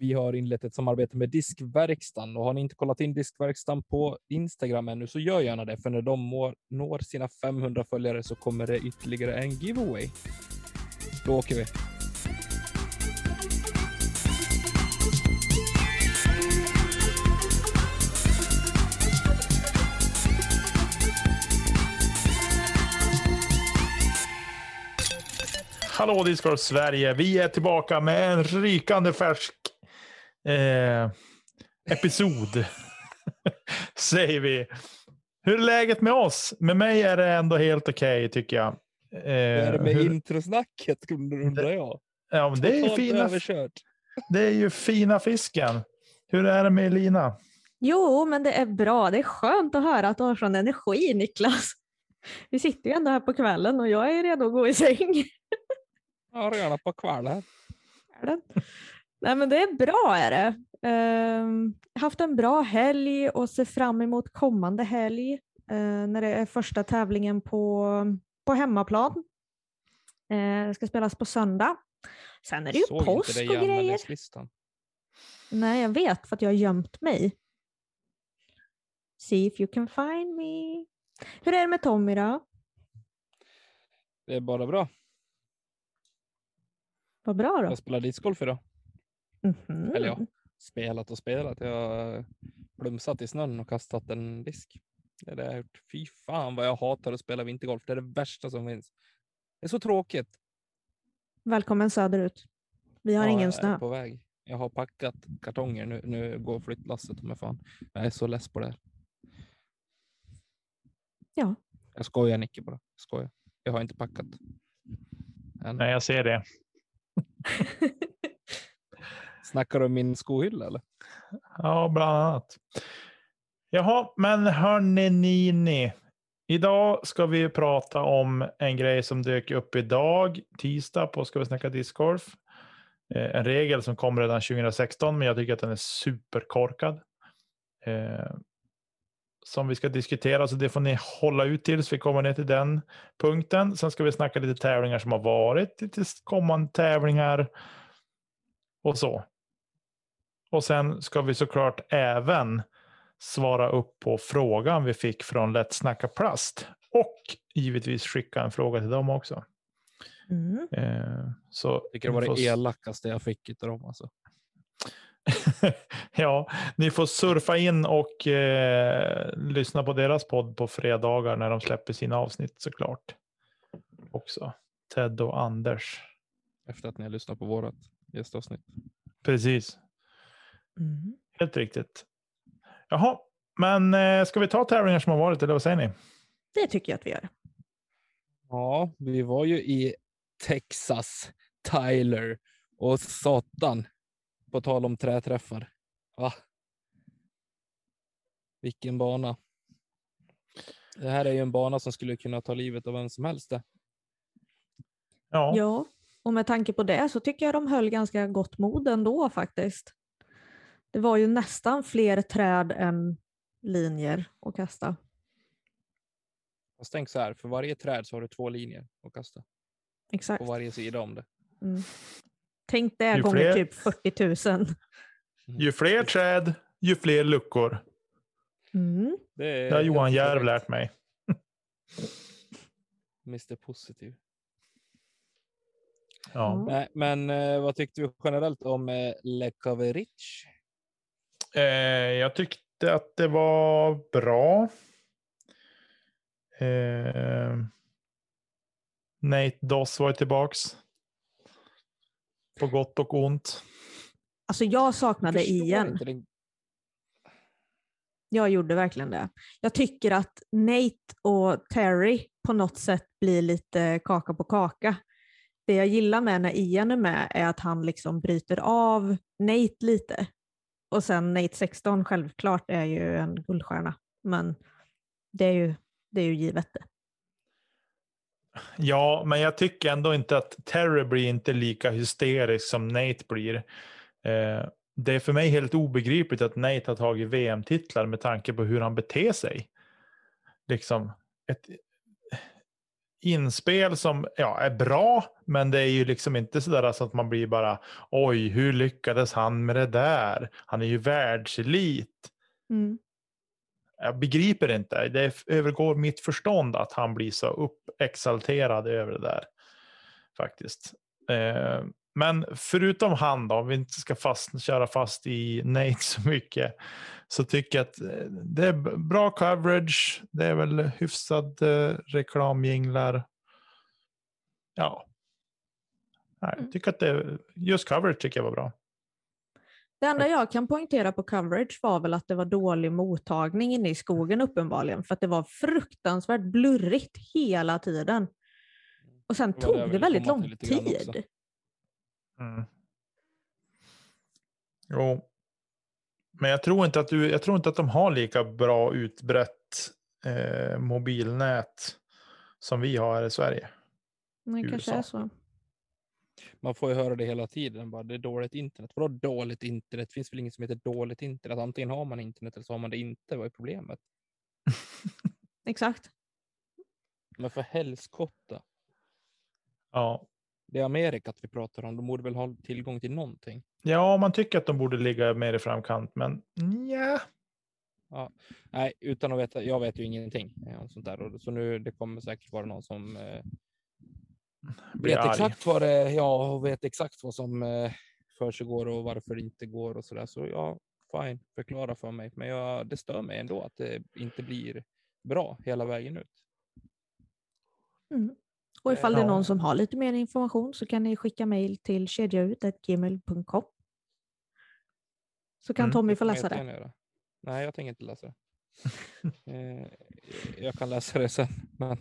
Vi har inlett ett samarbete med Diskverkstan och har ni inte kollat in Diskverkstan på Instagram ännu så gör gärna det, för när de når sina 500 följare så kommer det ytterligare en giveaway. Då åker vi. Hallå Discord Sverige! Vi är tillbaka med en rykande färsk eh, episod. Säger vi. Hur är läget med oss? Med mig är det ändå helt okej tycker jag. Eh, Vad är det med hur- introsnacket undrar jag? ja, men det, är ju fina, överkört. det är ju fina fisken. Hur är det med Elina? Jo, men det är bra. Det är skönt att höra att du har sån energi, Niklas. Vi sitter ju ändå här på kvällen och jag är redo att gå i säng. Ja, redan på kvällen. Nej, men det är bra är det. Ehm, haft en bra helg och ser fram emot kommande helg eh, när det är första tävlingen på, på hemmaplan. Det ska spelas på söndag. Sen är det ju Såg påsk inte det och grejer. Nej, jag vet för att jag har gömt mig. See if you can find me. Hur är det med Tommy då? Det är bara bra. Vad bra då. Jag spelar discgolf idag. Mhm. Eller ja, spelat och spelat. Jag har plumsat i snön och kastat en disk. Det är det jag har gjort. Fy fan vad jag hatar att spela vintergolf. Det är det värsta som finns. Det är så tråkigt. Välkommen söderut. Vi har Ja, ingen jag är snö. på väg. Jag har packat kartonger. Nu, nu går flyttlasset med fan. Jag är så less på det här. Ja. Jag skojar Nicke bara. Jag skojar. Jag har inte packat. Än. Nej, jag ser det. Snackar du om min skohylla eller? Ja, bland annat. Jaha, men hörni ni, ni. Idag ska vi prata om en grej som dök upp idag, tisdag, på Ska vi snacka discgolf. Eh, en regel som kom redan 2016, men jag tycker att den är superkorkad. Eh, som vi ska diskutera, så det får ni hålla ut tills vi kommer ner till den punkten. Sen ska vi snacka lite tävlingar som har varit, lite kommande tävlingar och så. Och sen ska vi såklart även svara upp på frågan vi fick från Lätt Snacka Plast. Och givetvis skicka en fråga till dem också. Mm. Eh, så Jag tycker det var får det elakaste jag fick utav dem alltså. ja, ni får surfa in och eh, lyssna på deras podd på fredagar när de släpper sina avsnitt såklart. Också. Ted och Anders. Efter att ni har lyssnat på vårat gästavsnitt. Precis, Mm. helt riktigt. Jaha, men eh, ska vi ta tävlingar som har varit eller vad säger ni? Det tycker jag att vi gör. Ja, vi var ju i Texas, Tyler och satan. På tal om träträffar. Va? Vilken bana. Det här är ju en bana som skulle kunna ta livet av vem som helst. Det. Ja, Ja, och med tanke på det så tycker jag de höll ganska gott mod ändå faktiskt. Det var ju nästan fler träd än linjer att kasta. Fast tänk så här, för varje träd så har du två linjer att kasta Exakt. på varje sida om det. Mm. Tänk det Ju gånger fler- typ 40 000. ju fler träd, ju fler luckor. Mm. Det, är Det har Johan Järv lärt mig. Mr Positiv. Ja. Nej, men eh, vad tyckte du generellt om eh? Eh, jag tyckte att det var bra. Eh, Nate Doss var tillbaks. På gott och ont. Alltså jag saknade inte den- Jag gjorde verkligen det. Jag tycker att Nate och Terry på något sätt blir lite kaka på kaka. det jag gillar med när Ian är med är att han liksom bryter av Nate lite. Och sen Nate 16 självklart är ju en guldstjärna, men det är ju, det är ju givet det. Ja, men jag tycker ändå inte att Terry blir inte lika hysterisk som Nate blir. Eh, det är för mig helt obegripligt att Nate har tagit VM-titlar med tanke på hur han beter sig. Liksom ett inspel som ja, är bra, men det är ju liksom inte så där så att man blir bara oj, hur lyckades han med det där? Han är ju världselit. Mm. Jag begriper inte. Det övergår mitt förstånd att han blir så uppexalterad över det där. Faktiskt. Eh, men förutom han då, om vi inte ska fast, köra fast i Nate så mycket, så tycker jag att eh, det är bra coverage. Det är väl hyfsad eh, reklamjinglar. Ja. Nej, jag Mm. tycker att det, just coverage tycker jag var bra. Det enda jag kan poängtera på coverage var väl att det var dålig mottagning inne i skogen uppenbarligen, för att det var fruktansvärt blurrigt hela tiden. Och sen tog det väldigt lång tid. Mm. Jo. Men jag tror inte att, du, jag tror inte att de har lika bra utbrett eh, mobilnät som vi har här i Sverige. Det kanske är så. Man får ju höra det hela tiden. Bara, det är dåligt internet. Vadå dåligt internet? Det finns väl inget som heter dåligt internet? Antingen har man internet eller så har man det inte. Vad är problemet? Exakt. Men för helskotta. Ja. Det är Amerikat vi pratar om. De borde väl ha tillgång till någonting. ja, man tycker att de borde ligga mer i framkant, men ja. Nej, utan att veta. Jag vet ju ingenting eh, om sånt där. Och Så nu, det kommer säkert vara någon som eh, vet arg. exakt vad det ja, och vet exakt vad som eh, för sig går och varför det inte går och så där. Så ja, fine, förklara för mig. Men jag, det stör mig ändå att det inte blir bra hela vägen ut. Mm. Och ifall det är någon som har lite mer information så kan ni skicka mejl till kedjaut.gmail.com. Så kan Mm, Tommy få läsa det. göra. Nej, jag tänker inte läsa det. eh, jag kan läsa det sen, men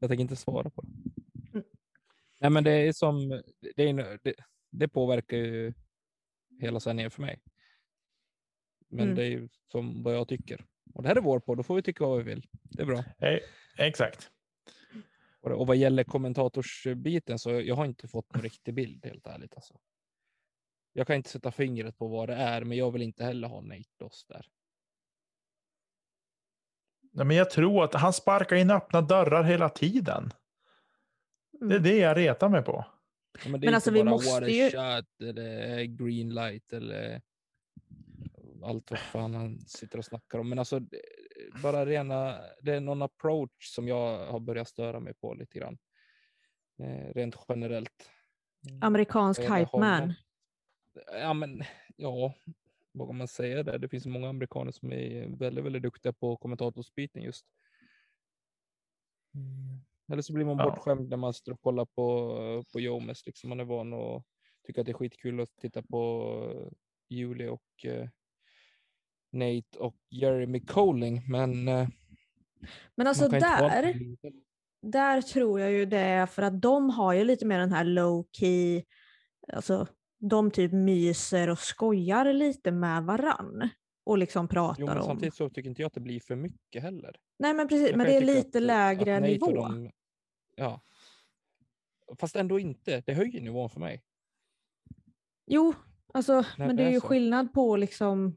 jag tänker inte svara på det. Mm. Nej, men det är som det, är, det, det påverkar ju hela sändningen för mig. Men Mm. det är ju som vad jag tycker. Och det här är vår podd, då får vi tycka vad vi vill. Det är bra. Eh, exakt. Och, och vad gäller kommentatorsbiten så jag har inte fått någon riktig bild helt ärligt. Alltså. Jag kan inte sätta fingret på vad det är, men jag vill inte heller ha Nate Doss där. Nej, men jag tror att han sparkar in öppna dörrar hela tiden. Det är Mm. det jag retar mig på. Ja, men det är Men alltså, inte vi bara måste what a ju- eller green light eller allt vad fan han sitter och snackar om. Men alltså bara rena, det är någon approach som jag har börjat störa mig på lite grann. Eh, rent generellt. Amerikansk Vad gäller hype man. Ja, men ja, vågar man säga det? Det finns många amerikaner som är väldigt, väldigt duktiga på kommentatorsbyten just. Eller så blir man Ja. bortskämd när man står och kollar på, på Jomes. Liksom. Man är van och tycker att det är skitkul att titta på Julie och eh, Nate och Jeremy Colling. Men eh, Men alltså där, där tror jag ju det är för att de har ju lite mer den här low key, alltså de typ myser och skojar lite med varann och liksom pratar Jo, men om. samtidigt så tycker inte jag att det blir för mycket heller. Nej men precis, Jag men det är lite att- lägre att nivå. de- ja. Fast ändå inte. Det höjer nivån för mig. Jo, alltså, Nej, men det det är ju så. skillnad på liksom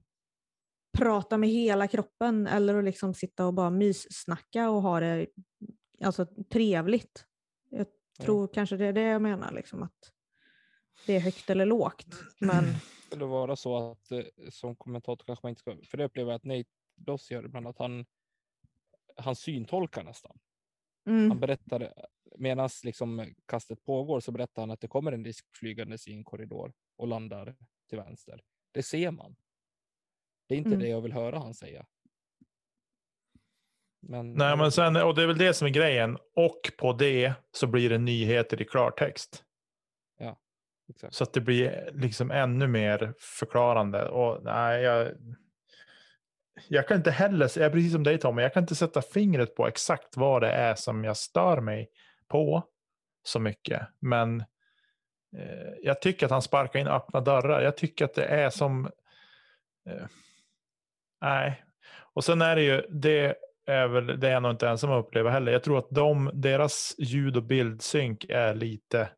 prata med hela kroppen eller att liksom sitta och bara myssnacka och ha det alltså, trevligt. Jag tror kanske det är det jag menar, liksom, att det är högt eller lågt. Men Skulle det vara så att eh, som kommentator kanske man inte ska, för det upplever jag att Nate Doss gör ibland, att han, han syntolkar nästan. Han mm, berättar, medan liksom kastet pågår så berättar han att det kommer en disk flygandes i en korridor och landar till vänster. Det ser man. Det är inte Mm. det jag vill höra han säga. Men, Nej, men sen, och det är väl det som är grejen. Och på det så blir det nyheter i klartext. exakt. Så att det blir liksom ännu mer förklarande. Och nej, jag, jag kan inte heller, jag är precis som dig Tommy, jag kan inte sätta fingret på exakt vad det är som jag stör mig på så mycket. Men eh, jag tycker att han sparkar in öppna dörrar. Jag tycker att det är som... Eh, nej. Och sen är det ju, det är väl det är jag nog inte ensam att uppleva heller. Jag tror att de, deras ljud och bildsynk är lite...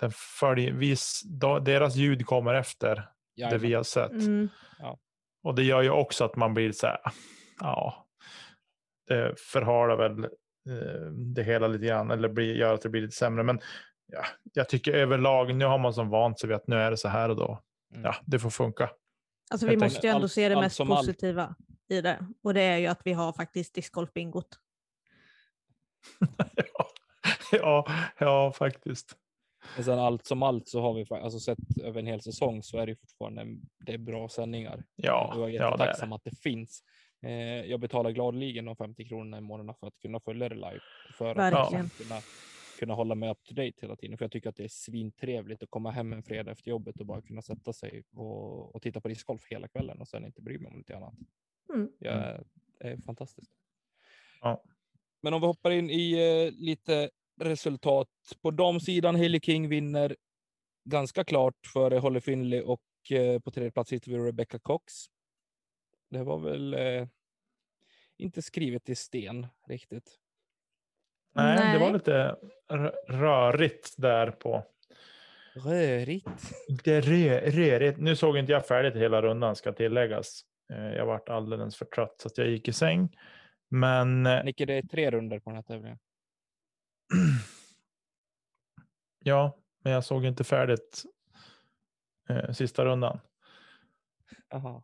Den följer, vis, deras ljud kommer efter det Jajamän. vi har sett. Mm. Och det gör ju också att man blir så här, ja, det förhalar väl eh, det hela lite grann, eller blir, gör att det blir lite sämre. Men ja, jag tycker överlag, nu har man som vant sig vid att nu är det så här och då. Mm. Ja, det får funka. Alltså vi måste ju ändå allt- se det mest som allt. positiva i det. Och det är ju att vi har faktiskt discgolf-bingot. ja, ja, ja, faktiskt. Men sen allt som allt så har vi alltså sett över en hel säsong så är det fortfarande det är bra sändningar. Ja, jag är ja det är jättetacksam att det finns. Eh, jag betalar gladeligen de 50 kronorna i månaden för att kunna följa det live. För att Verkligen. kunna, kunna hålla mig up to date hela tiden. För jag tycker att det är svintrevligt att komma hem en fredag efter jobbet och bara kunna sätta sig och, och titta på discgolf hela kvällen och sen inte bry mig om något annat. Mm. Jag, det är fantastiskt. Ja. Men om vi hoppar in i eh, lite resultat. På damsidan, Hailey King vinner ganska klart före Holly Finley och eh, på tredje plats hittar vi Rebecca Cox. Det var väl eh, inte skrivet i sten riktigt. Nej, det var Nej. lite rörigt där på. Rörigt. Lite rö, rörigt. Nu såg inte jag färdigt hela rundan ska tilläggas. Eh, Jag vart alldeles för trött så att jag gick i säng. Men eh, Nicke, det är tre runder på den här tävlingen. ja, men jag såg inte färdigt eh, sista rundan. Aha.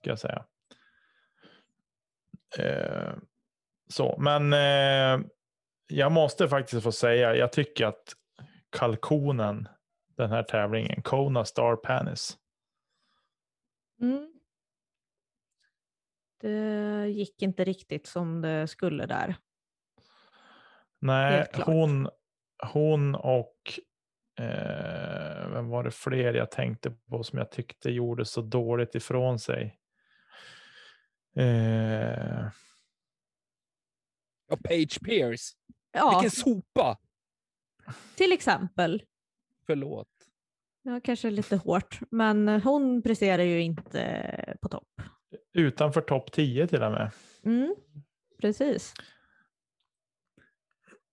ska jag säga. Eh, så, men eh, jag måste faktiskt få säga, jag tycker att kalkonen den här tävlingen, Kona Star Panis. Mm. Det gick inte riktigt som det skulle där. Nej, hon, hon och eh, vem var det fler jag tänkte på som jag tyckte gjorde så dåligt ifrån sig? Eh, Ja, Page Pierce. Ja, Vilken sopa! till exempel. Förlåt. Ja, kanske lite hårt, men hon presterar ju inte på topp. utanför topp 10 till och med. Mm, precis.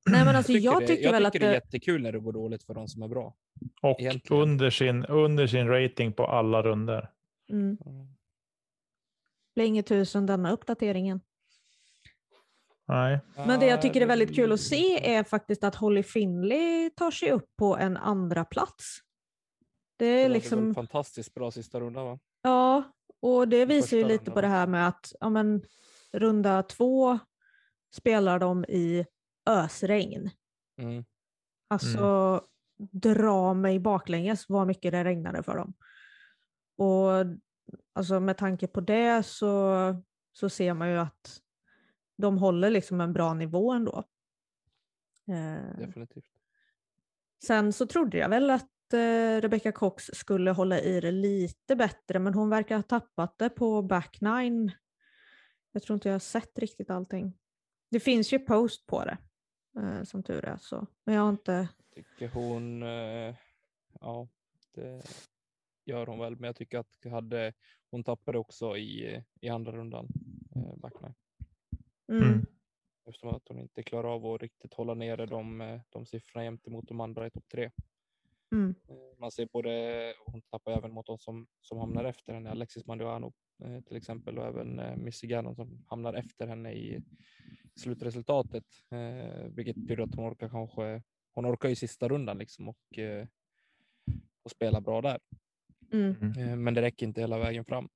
Nej, men alltså, jag det, tycker jag väl tycker att det är det, jättekul när det går dåligt för de som är bra. Och Egentligen. under sin, under sin rating på alla runder. mm, blir inget tusen denna uppdateringen. Nej, Men det jag tycker är väldigt kul att se det- är faktiskt att Holly Finley tar sig upp på en andra plats. Det det är väl liksom, fantastiskt bra sista runda va? ja, och det visar ju lite rundan på det här med att ja, men, runda två spelar de i ösregn. Mm. Alltså dra mig baklänges vad mycket det regnade för dem. Och alltså med tanke på det så, så ser man ju att de håller liksom en bra nivå ändå. Eh, Definitivt. sen så trodde jag väl att eh, Rebecca Cox skulle hålla i det lite bättre men hon verkar ha tappat det på back nine. Jag tror inte jag har sett riktigt allting. Det finns ju post på det eh, som tur är så. Men jag har inte Tycker hon, ja, det gör hon väl, men jag tycker att hade, hon tappade också i, i andra rundan, eh, backline. Mm. Mm. Eftersom att hon inte klarar av att riktigt hålla nere de, eh, de siffrorna gentemot de andra i topp tre. Mm. Eh, Man ser både, hon tappar även mot de som, som hamnar efter henne, Alexis Manduano eh, till exempel och även Missy Gannon som hamnar efter henne i slutresultatet. Vilket betyder att hon orkar kanske, hon orkar ju sista rundan liksom och, och spela bra där. Mm. Eh, men det räcker inte hela vägen fram.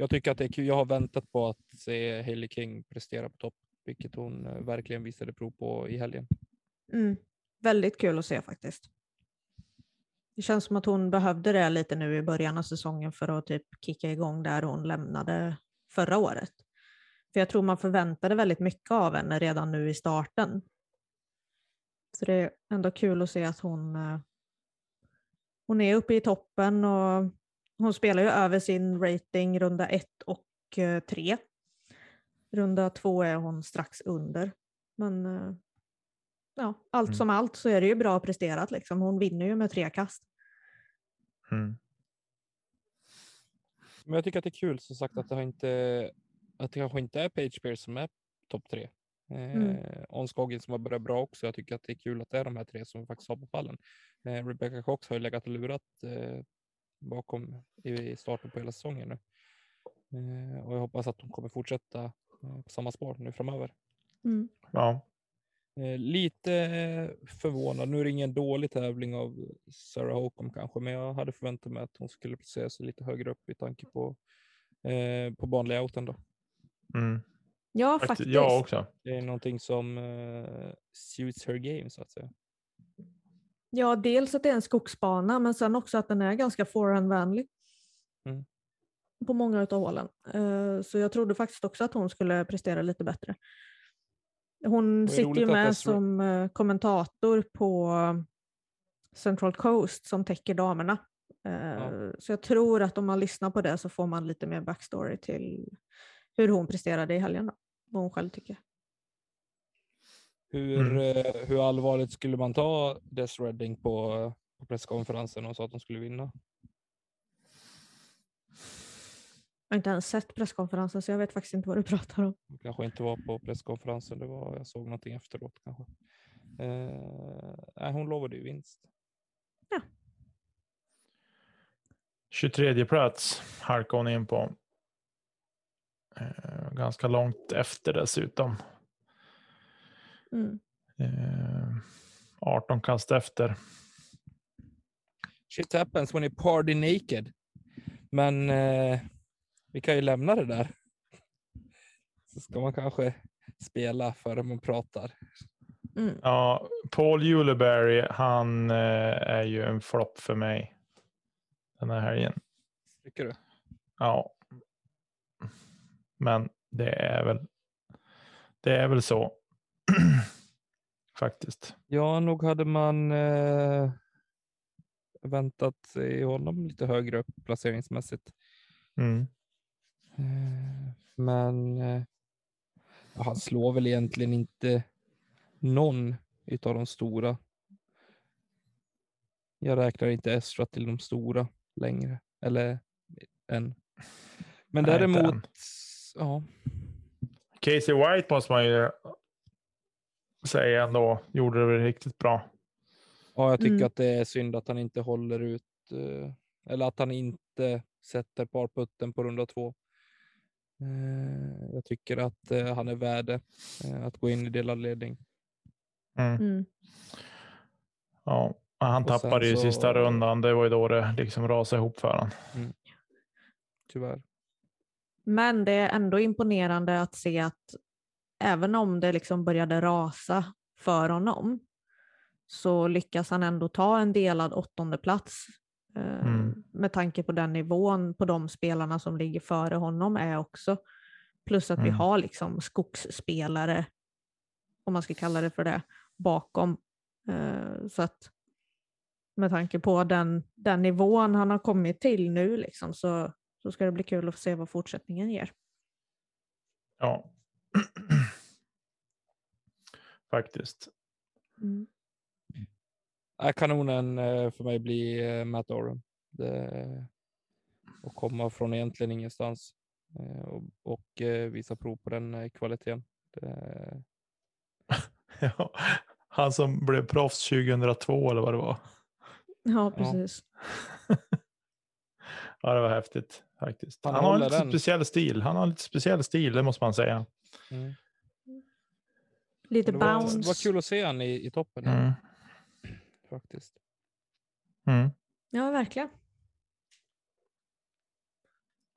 Jag tycker att det är kul. Jag har väntat på att se Hailey King prestera på topp, vilket hon eh, verkligen visade prov på i helgen. Mm. Väldigt kul att se faktiskt. Det känns som att hon behövde det lite nu i början av säsongen för att typ kicka igång där hon lämnade förra året. För jag tror man förväntade väldigt mycket av henne redan nu i starten. Så det är ändå kul att se att hon, eh, hon är uppe i toppen och hon spelar ju över sin rating runda ett och eh, tre. Runda två är hon strax under. Men eh, ja, allt Mm. som allt så är det ju bra presterat. Liksom. Hon vinner ju med tre kast. Mm. Men jag tycker att det är kul som sagt att det, har inte, att det kanske inte är Page Pierce som är topp tre. Eh, Mm. On Scoggin som har börjat bra också. Jag tycker att det är kul att det är de här tre som vi faktiskt har på pallen. Eh, Rebecca Cox har ju legat och lurat eh, bakom i starten på hela säsongen nu. Eh, och jag hoppas att de kommer fortsätta eh, på samma spår nu framöver. Mm. Ja. Eh, lite förvånad. Nu är det ingen dålig tävling av Sarah Holcomb kanske, men jag hade förväntat mig att hon skulle placera sig lite högre upp i tanke på, eh, på banlayouten då. Mm. Ja, Faktiskt. faktiskt. Jag också. Det är någonting som eh, suits her game så att säga. Ja, dels att det är en skogsbana men sen också att den är ganska forehandvänlig. Mm. På många av hålen. Eh, Så jag trodde faktiskt också att hon skulle prestera lite bättre. Hon sitter ju med som eh, kommentator på Central Coast som täcker damerna. Eh, Så jag tror att om man lyssnar på det så får man lite mer backstory till hur hon presterade i helgen. Då. Vad hon själv tycker. Hur, Mm. eh, hur allvarligt skulle man ta Des Redding på, på presskonferensen och sa att de skulle vinna? Jag har inte ens sett presskonferensen så jag vet faktiskt inte vad du pratar om. Det kanske inte var på presskonferensen, det var, jag såg någonting efteråt kanske. Eh, nej, hon lovade ju vinst. 23 plats halkade hon in på. Eh, ganska långt efter dessutom. Mm. Eh, 18 kast efter. Shit happens when you party naked. Men eh, vi kan ju lämna det där. Så ska man kanske spela före man pratar. Mm. Ja, Paul Juleberry, han eh, är ju en flopp för mig. Den här helgen. Tycker du? Ja. Men det är väl. Det är väl så. Faktiskt. Ja, nog hade man eh, väntat sig honom lite högre upp placeringsmässigt. Mm. Eh, Men eh, han slår väl egentligen inte någon utav de stora. Jag räknar inte Estra till de stora längre, eller än. Men Nej, däremot, ja, Casey White måste man ju säga ändå gjorde det väl riktigt bra. ja, jag tycker Mm. att det är synd att han inte håller ut, eh, eller att han inte sätter parputten på runda två. Eh, Jag tycker att eh, han är värd att gå in i delad ledning. Mm. Mm. Ja, han Och tappade i så- sista rundan. Det var ju då det liksom rasade ihop för honom. Tyvärr. Men det är ändå imponerande att se att även om det liksom började rasa för honom så lyckas han ändå ta en delad åttonde plats. Eh, Mm. Med tanke på den nivån på de spelarna som ligger före honom är också. Plus att vi Mm. har liksom skogsspelare, om man ska kalla det för det, bakom. Eh, Så att med tanke på den, den nivån han har kommit till nu liksom, så, så ska det bli kul att se vad fortsättningen ger. Ja. Faktiskt. Mm. Kanonen eh, för mig blir eh, Matt. Det, och komma från egentligen ingenstans eh, och, och visa prov på den kvaliteten. Det, Ja. Han som blev proffs 2002 eller vad det var. Ja, precis. ja, det var häftigt faktiskt. Han Han, har håller lite den. speciell stil. Han har lite speciell stil, det måste man säga. mm. Lite det, var, bounce. det var kul att se han i, i toppen Mm. faktiskt. Mm. Ja, verkligen.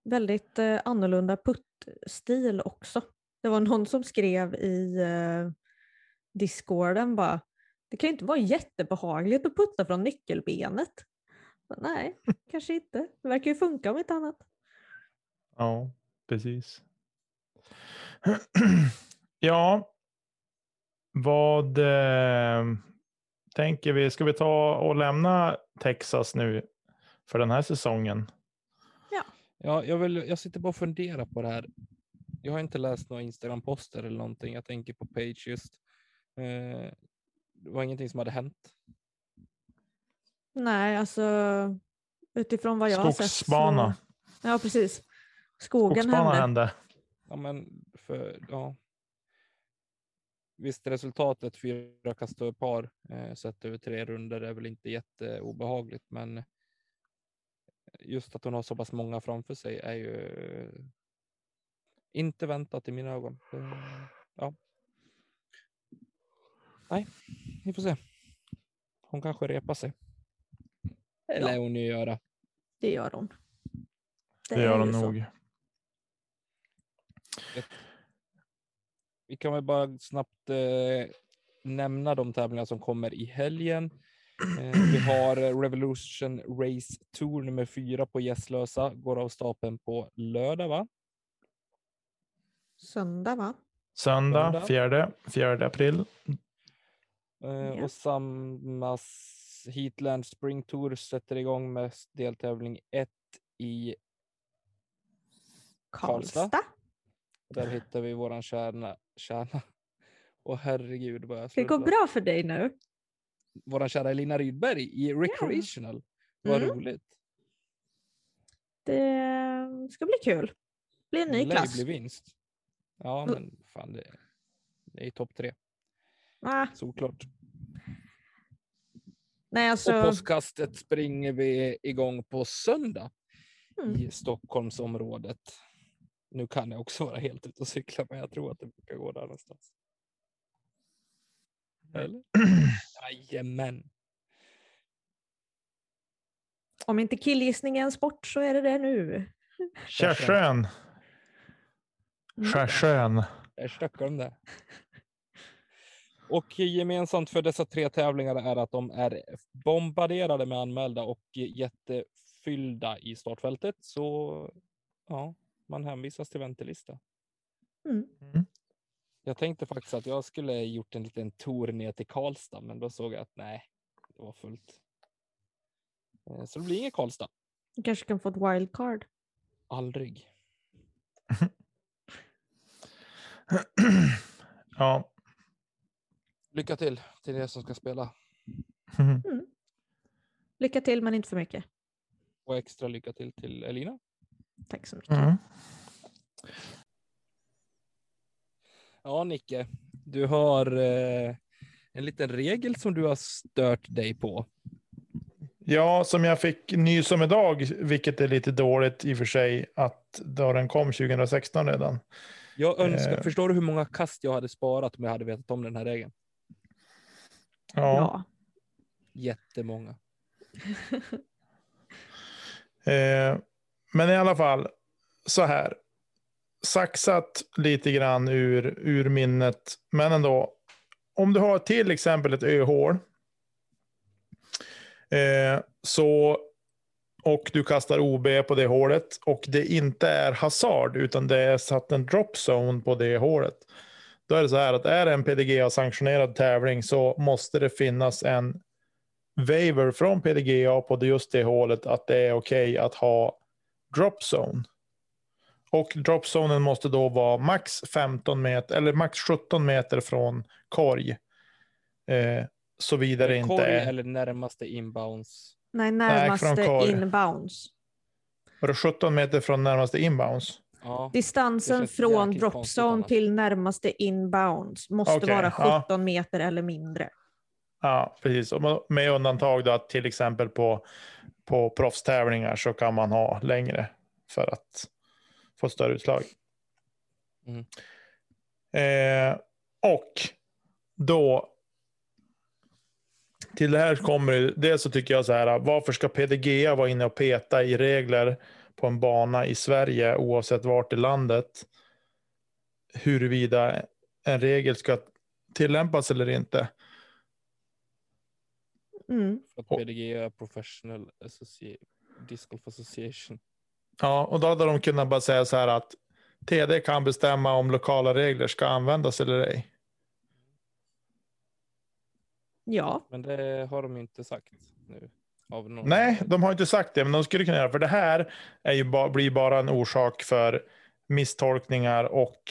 Väldigt eh, annorlunda puttstil också. Det var någon som skrev i eh, discorden bara, det kan ju inte vara jättebehagligt att putta från nyckelbenet. Så, Nej, kanske inte. Det verkar ju funka om inte annat. Ja, precis. ja, vad eh, tänker vi? Ska vi ta och lämna Texas nu för den här säsongen? Ja, jag, vill, jag sitter bara och funderar på det här. Jag har inte läst några Instagram-poster eller någonting. Jag tänker på Page just. Eh, det var ingenting som hade hänt. Nej, alltså utifrån vad jag har sett. Skogsbana. Så... Ja, precis. Skogen Skogsbana hände. hände. Ja, men för, ja. Visst, resultatet fyra kast och par eh, sett över tre runder är väl inte jätteobehagligt, men just att hon har så pass många framför sig är ju inte väntat i mina ögon. Det, ja. Nej, vi får se. Hon kanske repar sig. Eller Ja. ja. hon ju göra. Det gör hon. Det är gör så. nog. Vi kan väl bara snabbt eh, nämna de tävlingar som kommer i helgen. Eh, vi har Revolution Race Tour nummer fyra på Gässlösa. Går av stapeln på lördag, va? Söndag va? Söndag, fjärde, fjärde april. Eh. Och samma Heatland Spring Tour sätter igång med deltävling 1 i Karlstad. Karlstad. där hittar vi våran kärna. Kärna. Och herregud vad jag Det går bra för dig nu. Våran kära Elina Rydberg i Recreational. Vad Mm. roligt. Det ska bli kul. blir en ny ju klass. bli vinst. Ja, Mm. men fan det, det är topp tre. Ah, Såklart. nej, Och alltså, påskkastet springer vi igång på söndag Mm. i Stockholmsområdet. Nu kan jag också vara helt ute och cykla, men jag tror att det brukar gå där någonstans. Eller? Jajamän. om inte killgissning är en sport så är det det nu. Kärsön. Mm. Kärsön. Där Stockholm det. Och gemensamt för dessa tre tävlingar är att de är bombarderade med anmälda och jättefyllda i startfältet. Så ja, man hänvisas till väntelista. Mm. Jag tänkte faktiskt att jag skulle gjort en liten tour ner till Karlstad, men då såg jag att nej, det var fullt. Eh, Så det blir inget Karlstad. Du kanske kan få ett wildcard. Aldrig. ja. Lycka till till er som ska spela Lycka till men inte för mycket. och extra lycka till till Elina. Tack så mycket. Mm. Ja, Nicke, du har eh, en liten regel som du har stört dig på. Ja, som jag fick nys om idag, vilket är lite dåligt i och för sig, att då den kom 2016 redan. Jag önskar, Eh. förstår du hur många kast jag hade sparat om jag hade vetat om den här regeln? Ja. Ja. Jättemånga. Eh, men i alla fall, så här. Saxat lite grann ur, ur minnet, men ändå. Om du har till exempel ett öhål. Eh, så, och du kastar OB på det hålet och det inte är hasard utan det är satt en drop zone på det hålet. Då är det så här att är det en PDGA-sanktionerad tävling så måste det finnas en waiver från PDGA på just det hålet att det är okej att ha drop zone. Och drop zonen måste då vara max 15 meter eller max 17 meter från korg. Eh, såvida det inte Korg är eller närmaste inbounds. Nej, från närmaste korg. inbounds. var det 17 meter från närmaste inbounds. Ja, Distansen från drop zone till närmaste inbounds måste Okej, vara ja. 17 meter eller mindre. Ja, precis. Med undantag då att till exempel på, på proffstävlingar så kan man ha längre för att få större utslag. Mm. Eh, och då till det här kommer dels så tycker jag så här, varför ska PDGA vara inne och peta i regler på en bana i Sverige oavsett vart i landet huruvida en regel ska tillämpas eller inte. Mm. för att PDG är Professional Associ- Disc Golf Association. Ja, och då hade de kunnat bara säga så här att TD kan bestämma om lokala regler ska användas eller ej. Ja, Men det har de inte sagt nu. Av någon Nej, de har inte sagt det, men de skulle kunna göra för det här är ju ba, blir bara en orsak för misstolkningar och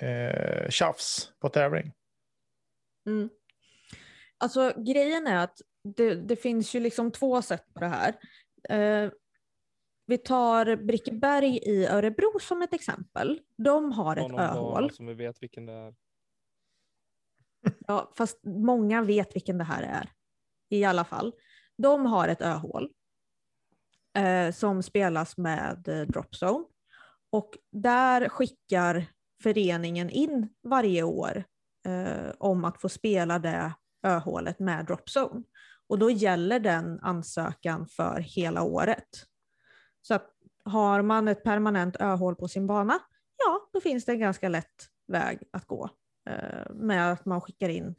eh, tjafs på tävling. Mm. Alltså grejen är att det, det finns ju liksom två sätt på det här. Eh, vi tar Brickeberg i Örebro som ett exempel. De har ett öhål. Som vi vet vilken det är. Ja, fast många vet vilken det här är. I alla fall. De har ett öhål eh, som spelas med eh, Dropzone. Och där skickar föreningen in varje år eh, om att få spela det öhålet med Dropzone. Och då gäller den ansökan för hela året. Så att har man ett permanent öhål på sin bana, ja, då finns det en ganska lätt väg att gå eh, med att man skickar in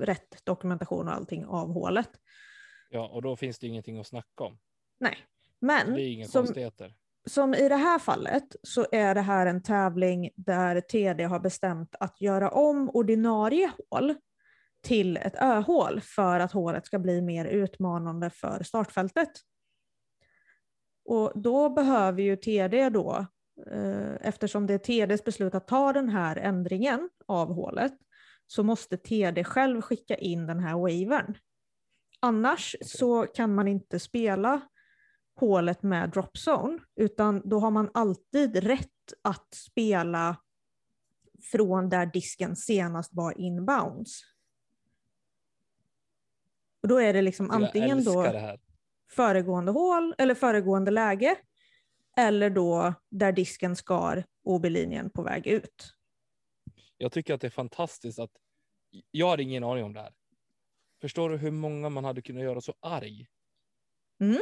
rätt dokumentation och allting av hålet. Ja, och då finns det ingenting att snacka om. Nej, Det men är inga som, konstigheter. som i det här fallet så är det här en tävling där TD har bestämt att göra om ordinarie hål till ett öhål för att hålet ska bli mer utmanande för startfältet. Och då behöver ju TD då, eh, eftersom det är TDs beslut att ta den här ändringen av hålet, så måste TD själv skicka in den här wavern. Annars så kan man inte spela hålet med dropzone, utan då har man alltid rätt att spela från där disken senast var inbounds. Och då är det liksom antingen jag älskar då föregående hål eller föregående läge eller då där disken skar OB-linjen på väg ut. Jag tycker att det är fantastiskt att jag har ingen aning om det här. Förstår du hur många man hade kunnat göra så arg? Mm.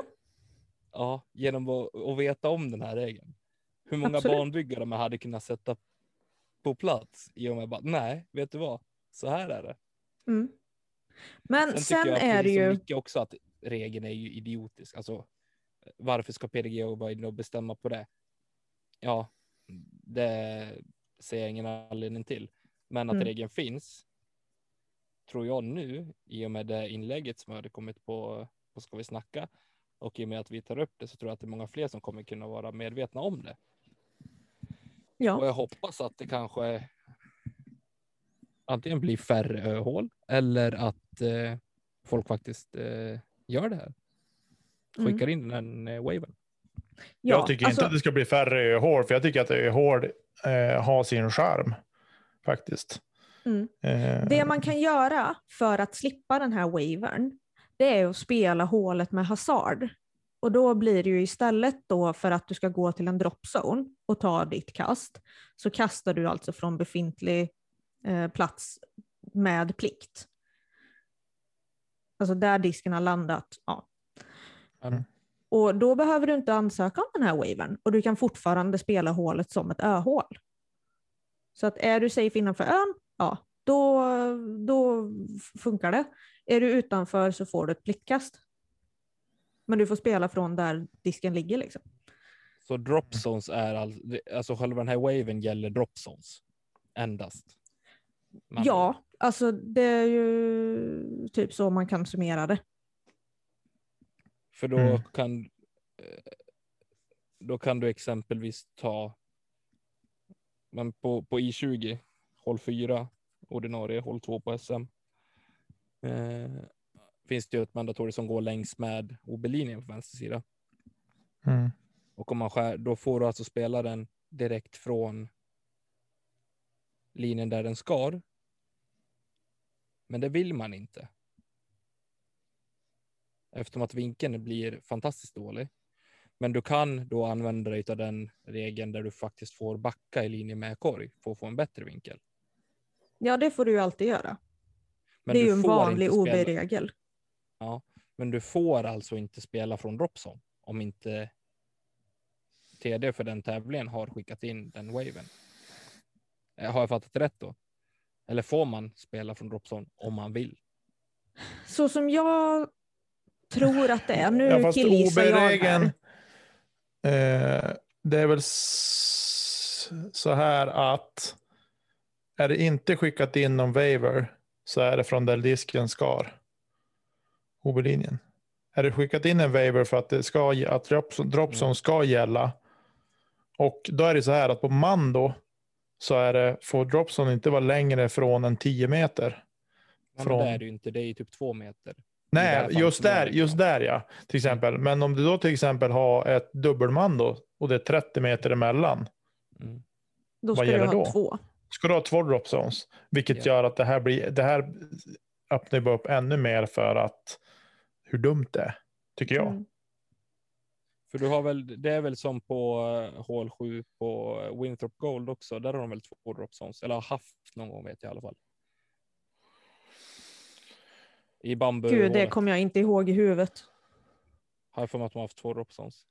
Ja, genom att, att veta om den här regeln. Hur många Absolut. banbyggare man hade kunnat sätta på plats i och med bara nej, vet du vad? Så här är det. Mm. Men Sen, sen, är det som ju... Micke också att regeln är ju idiotisk. Alltså, varför ska PDG vara inne och bestämma på det? Ja, det ser jag ingen anledning till. Men att Mm. regeln finns tror jag nu i och med det inlägget som hade kommit på, på Ska vi snacka och i och med att vi tar upp det så tror jag att det är många fler som kommer kunna vara medvetna om det. Och Ja, jag hoppas att det kanske antingen blir färre öhål eller att eh, folk faktiskt eh, gör det här. Mm. Skickar in den eh, waven. ja, jag tycker alltså- inte att det ska bli färre hål, för jag tycker att hål eh, har sin charm. Faktiskt. Mm. Eh, Det man kan göra för att slippa den här wavern, det är att spela hålet med hasard. Och då blir det ju istället då för att du ska gå till en dropzone och ta ditt kast, så kastar du alltså från befintlig eh, plats med plikt. Alltså där disken har landat. Ja. Mm. Och då behöver du inte ansöka om den här wavern och du kan fortfarande spela hålet som ett öhål. Så att är du safe innanför ön, ja, då, då funkar det. Är du utanför så får du ett plickkast. Men du får spela från där disken ligger liksom. Så drop zones är all, alltså själva den här waven gäller drop zones endast. Men- Ja, alltså det är ju typ så man kan summera det. För då Mm. kan eh, då kan du exempelvis ta men på, på I20 håll 4 ordinarie håll 2 på SM. Eh, finns det ju ett mandatory som går längs med OB-linjen på vänster sida. mm. Och om man skär, då får du alltså spela den direkt från linjen där den skar. Men det vill man inte. Eftersom att vinkeln blir fantastiskt dålig. Men du kan då använda dig av den regeln där du faktiskt får backa i linje med korg för att få en bättre vinkel. Ja, det får du ju alltid göra. Men det är ju en vanlig OB-regel. Men du får alltså inte spela från dropzone om inte TD för den tävlingen har skickat in den waven. Eh, Har jag fattat rätt då? Eller får man spela från dropzone om man vill? Så som jag tror att det är, nu Ja, fast jag här. eh, det är väl så här att är det inte skickat in någon waiver så är det från där disken skar. OB-linjen. Är det skickat in en waiver för att, det ska, att dropzone, dropzone Mm. ska gälla och då är det så här att på man då så är det, får dropzone inte vara längre från än 10 meter Från- men det är det ju inte. Det är ju typ två meter. det här Nej, just där, just där ja. Till exempel. Men om du då till exempel har ett dubbelman då och det är 30 meter emellan. Mm. Då Vad ska du gäller ha då? två. Ska du ha två drop zones. Vilket Ja. gör att det här blir, det här öppnar upp ännu mer för att hur dumt det är. Tycker jag. Mm. För du har väl, det är väl som på eh, hål 7 på eh, Winthrop Gold också. Där har de väl två drop zones, eller har haft någon gång vet jag i alla fall. I bambu. Gud, det kommer jag inte ihåg i huvudet. Har jag för mig att de har haft två drop zones.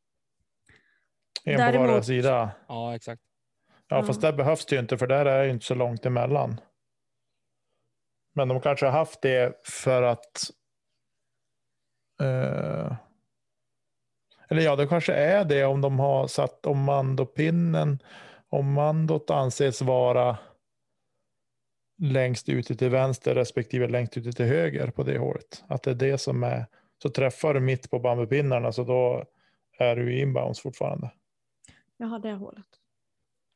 En på Däremot- vardera sida. Ja, exakt. Ja, Ja. fast där behövs det ju inte för där är det inte så långt emellan. Men de kanske har haft det för att. Eh, eller ja, det kanske är det om de har satt om mandopinnen. Om mandot anses vara längst ute till vänster respektive längst ute till höger på det hålet. Att det är det som är. Så träffar du mitt på bambupinnarna så då är du inbounds fortfarande. Jaha, det hålet.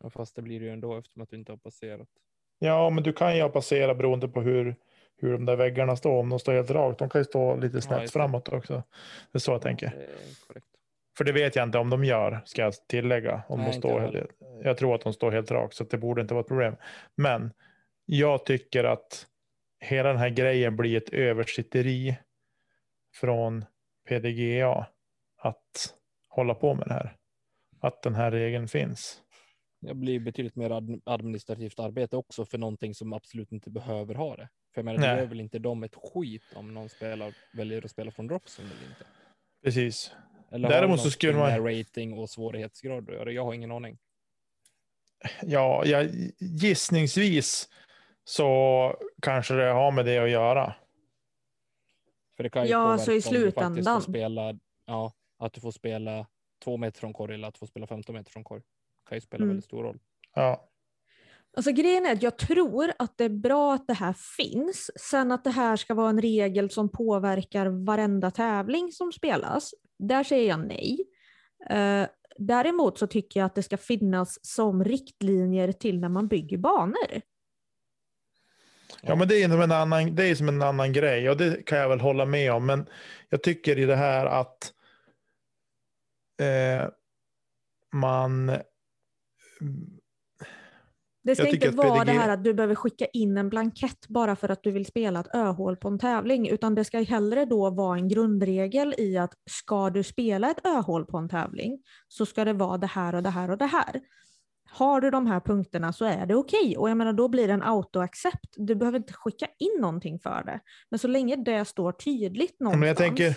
Ja, fast det blir det ju ändå eftersom att du inte har passerat. Ja, men du kan ju passera beroende på hur, hur de där väggarna står. Om de står helt rakt. De kan ju stå lite snett det. framåt också. Det är så jag tänker. För det vet jag inte om de gör, ska jag tillägga. Om Nej, de står jag helt, jag tror att de står helt rakt, så det borde inte vara ett problem. Men jag tycker att hela den här grejen blir ett översitteri från PDGA att hålla på med det här. Att den här regeln finns. Det blir betydligt mer ad- administrativt arbete också för någonting som absolut inte behöver ha det. För jag menar, det gör väl inte de ett skit om någon spelar, väljer att spela från dropzone eller inte. Precis. Eller Däremot det så skulle man- rating och svårighetsgrad att göra? Jag har ingen aning. Ja, jag, gissningsvis så kanske det har med det att göra. För det kan ju Ja, så i du faktiskt slutändan. Spela, ja, att du får spela två meter från korg eller att du får spela 15 meter från korg. kan ju spela Mm. väldigt stor roll. Ja, Alltså grejen är att jag tror att det är bra att det här finns. Sen att det här ska vara en regel som påverkar varenda tävling som spelas, där säger jag nej. Eh, däremot så tycker jag att det ska finnas som riktlinjer till när man bygger banor. ja men det är, som en annan, det är som en annan grej och det kan jag väl hålla med om. Men jag tycker i det här att eh, man det ska inte vara PDG det här att du behöver skicka in en blankett bara för att du vill spela ett öhål på en tävling, utan det ska hellre då vara en grundregel i att ska du spela ett öhål på en tävling så ska det vara det här och det här och det här. Har du de här punkterna så är det okej och jag menar då blir det en auto-accept. Du behöver inte skicka in någonting för det. Men så länge det står tydligt någonstans Men jag tänker,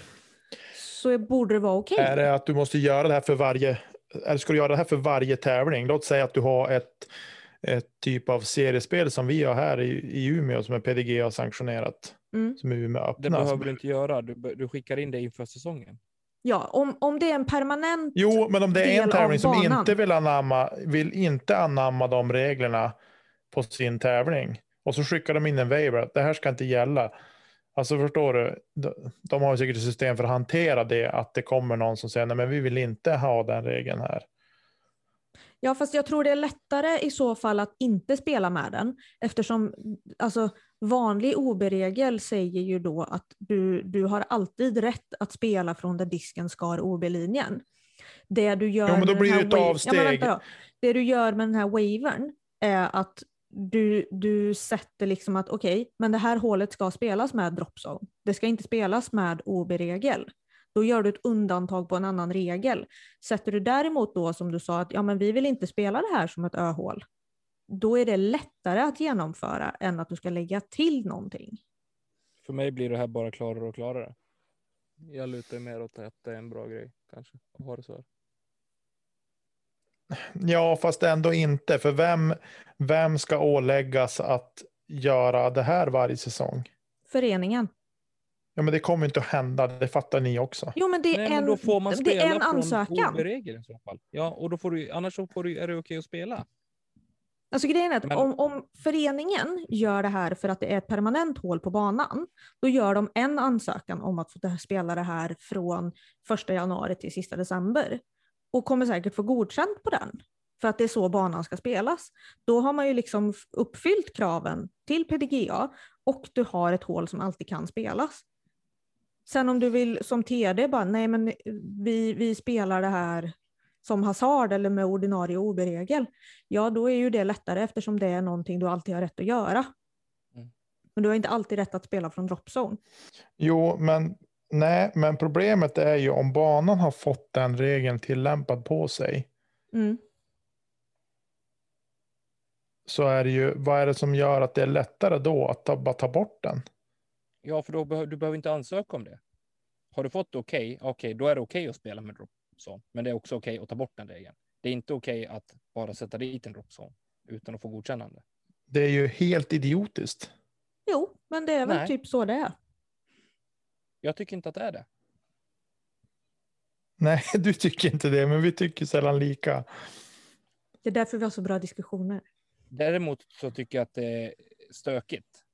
så borde det vara okej. är det att du måste göra det här för varje, eller ska du göra det här för varje tävling? Låt säga att du har ett, ett typ av seriespel som vi har här i, i Umeå som är PDG har sanktionerat. Mm. Som Umeå Det öppna. behöver du inte göra. Du, du skickar in det inför säsongen. Ja, om, om det är en permanent Jo, men om det är en tävling som banan. inte vill anamma, vill inte anamma de reglerna på sin tävling och så skickar de in en waiver att det här ska inte gälla. Alltså förstår du, de, har ju säkert ett system för att hantera det, att det kommer någon som säger nej men vi vill inte ha den regeln här. Ja, fast jag tror det är lättare i så fall att inte spela med den eftersom alltså, vanlig OB-regel säger ju då att du, du har alltid rätt att spela från där disken skar OB-linjen. Det du gör Jo, men då blir det ett avsteg. Ja, vänta. Det du gör med den här wavern är att du, du sätter liksom att okej, men det här hålet ska spelas med dropzone. Det ska inte spelas med OB-regel. Då gör du ett undantag på en annan regel. Sätter du däremot då som du sa att ja, men vi vill inte spela det här som ett öhål. Då är det lättare att genomföra än att du ska lägga till någonting. För mig blir det här bara klarare och klarare. Jag lutar mer åt att det är en bra grej kanske. att ha det så här. Ja, fast ändå inte, för vem, vem ska åläggas att göra det här varje säsong? Föreningen. Ja, men det kommer inte att hända, det fattar ni också. Jo men det är Nej, en, då får man det spela är en ansökan. I så fall. Ja, och då får du, annars så får du, är det okej att spela. Alltså grejen är att Men- om, om föreningen gör det här för att det är ett permanent hål på banan, då gör de en ansökan om att få det- spela det här från 1 januari till sista december. Och kommer säkert få godkänt på den. för att det är så banan ska spelas. Då har man ju liksom uppfyllt kraven till PDGA och du har ett hål som alltid kan spelas. Sen om du vill som TD bara, nej men vi, vi spelar det här som hasard eller med ordinarie OB-regel, ja då är ju det lättare eftersom det är någonting du alltid har rätt att göra. Mm. Men du har inte alltid rätt att spela från dropzone. Jo, men nej, men problemet är ju om banan har fått den regeln tillämpad på sig. Mm. Så är det ju, vad är det som gör att det är lättare då att ta, bara ta bort den? Ja, för då behöver du behöver inte ansöka om det. Har du fått okej, okay, okej, okay, då är det okej okay att spela med dropzone. Men det är också okej att ta bort den regeln. Det är inte okej att bara sätta dit en dropzone utan att få godkännande. Det är ju helt idiotiskt. Jo, men det är väl Nej. typ så det är. Jag tycker inte att det är det. Nej, du tycker inte det, men vi tycker sällan lika. Det är därför vi har så bra diskussioner. Däremot så tycker jag att det är stökigt.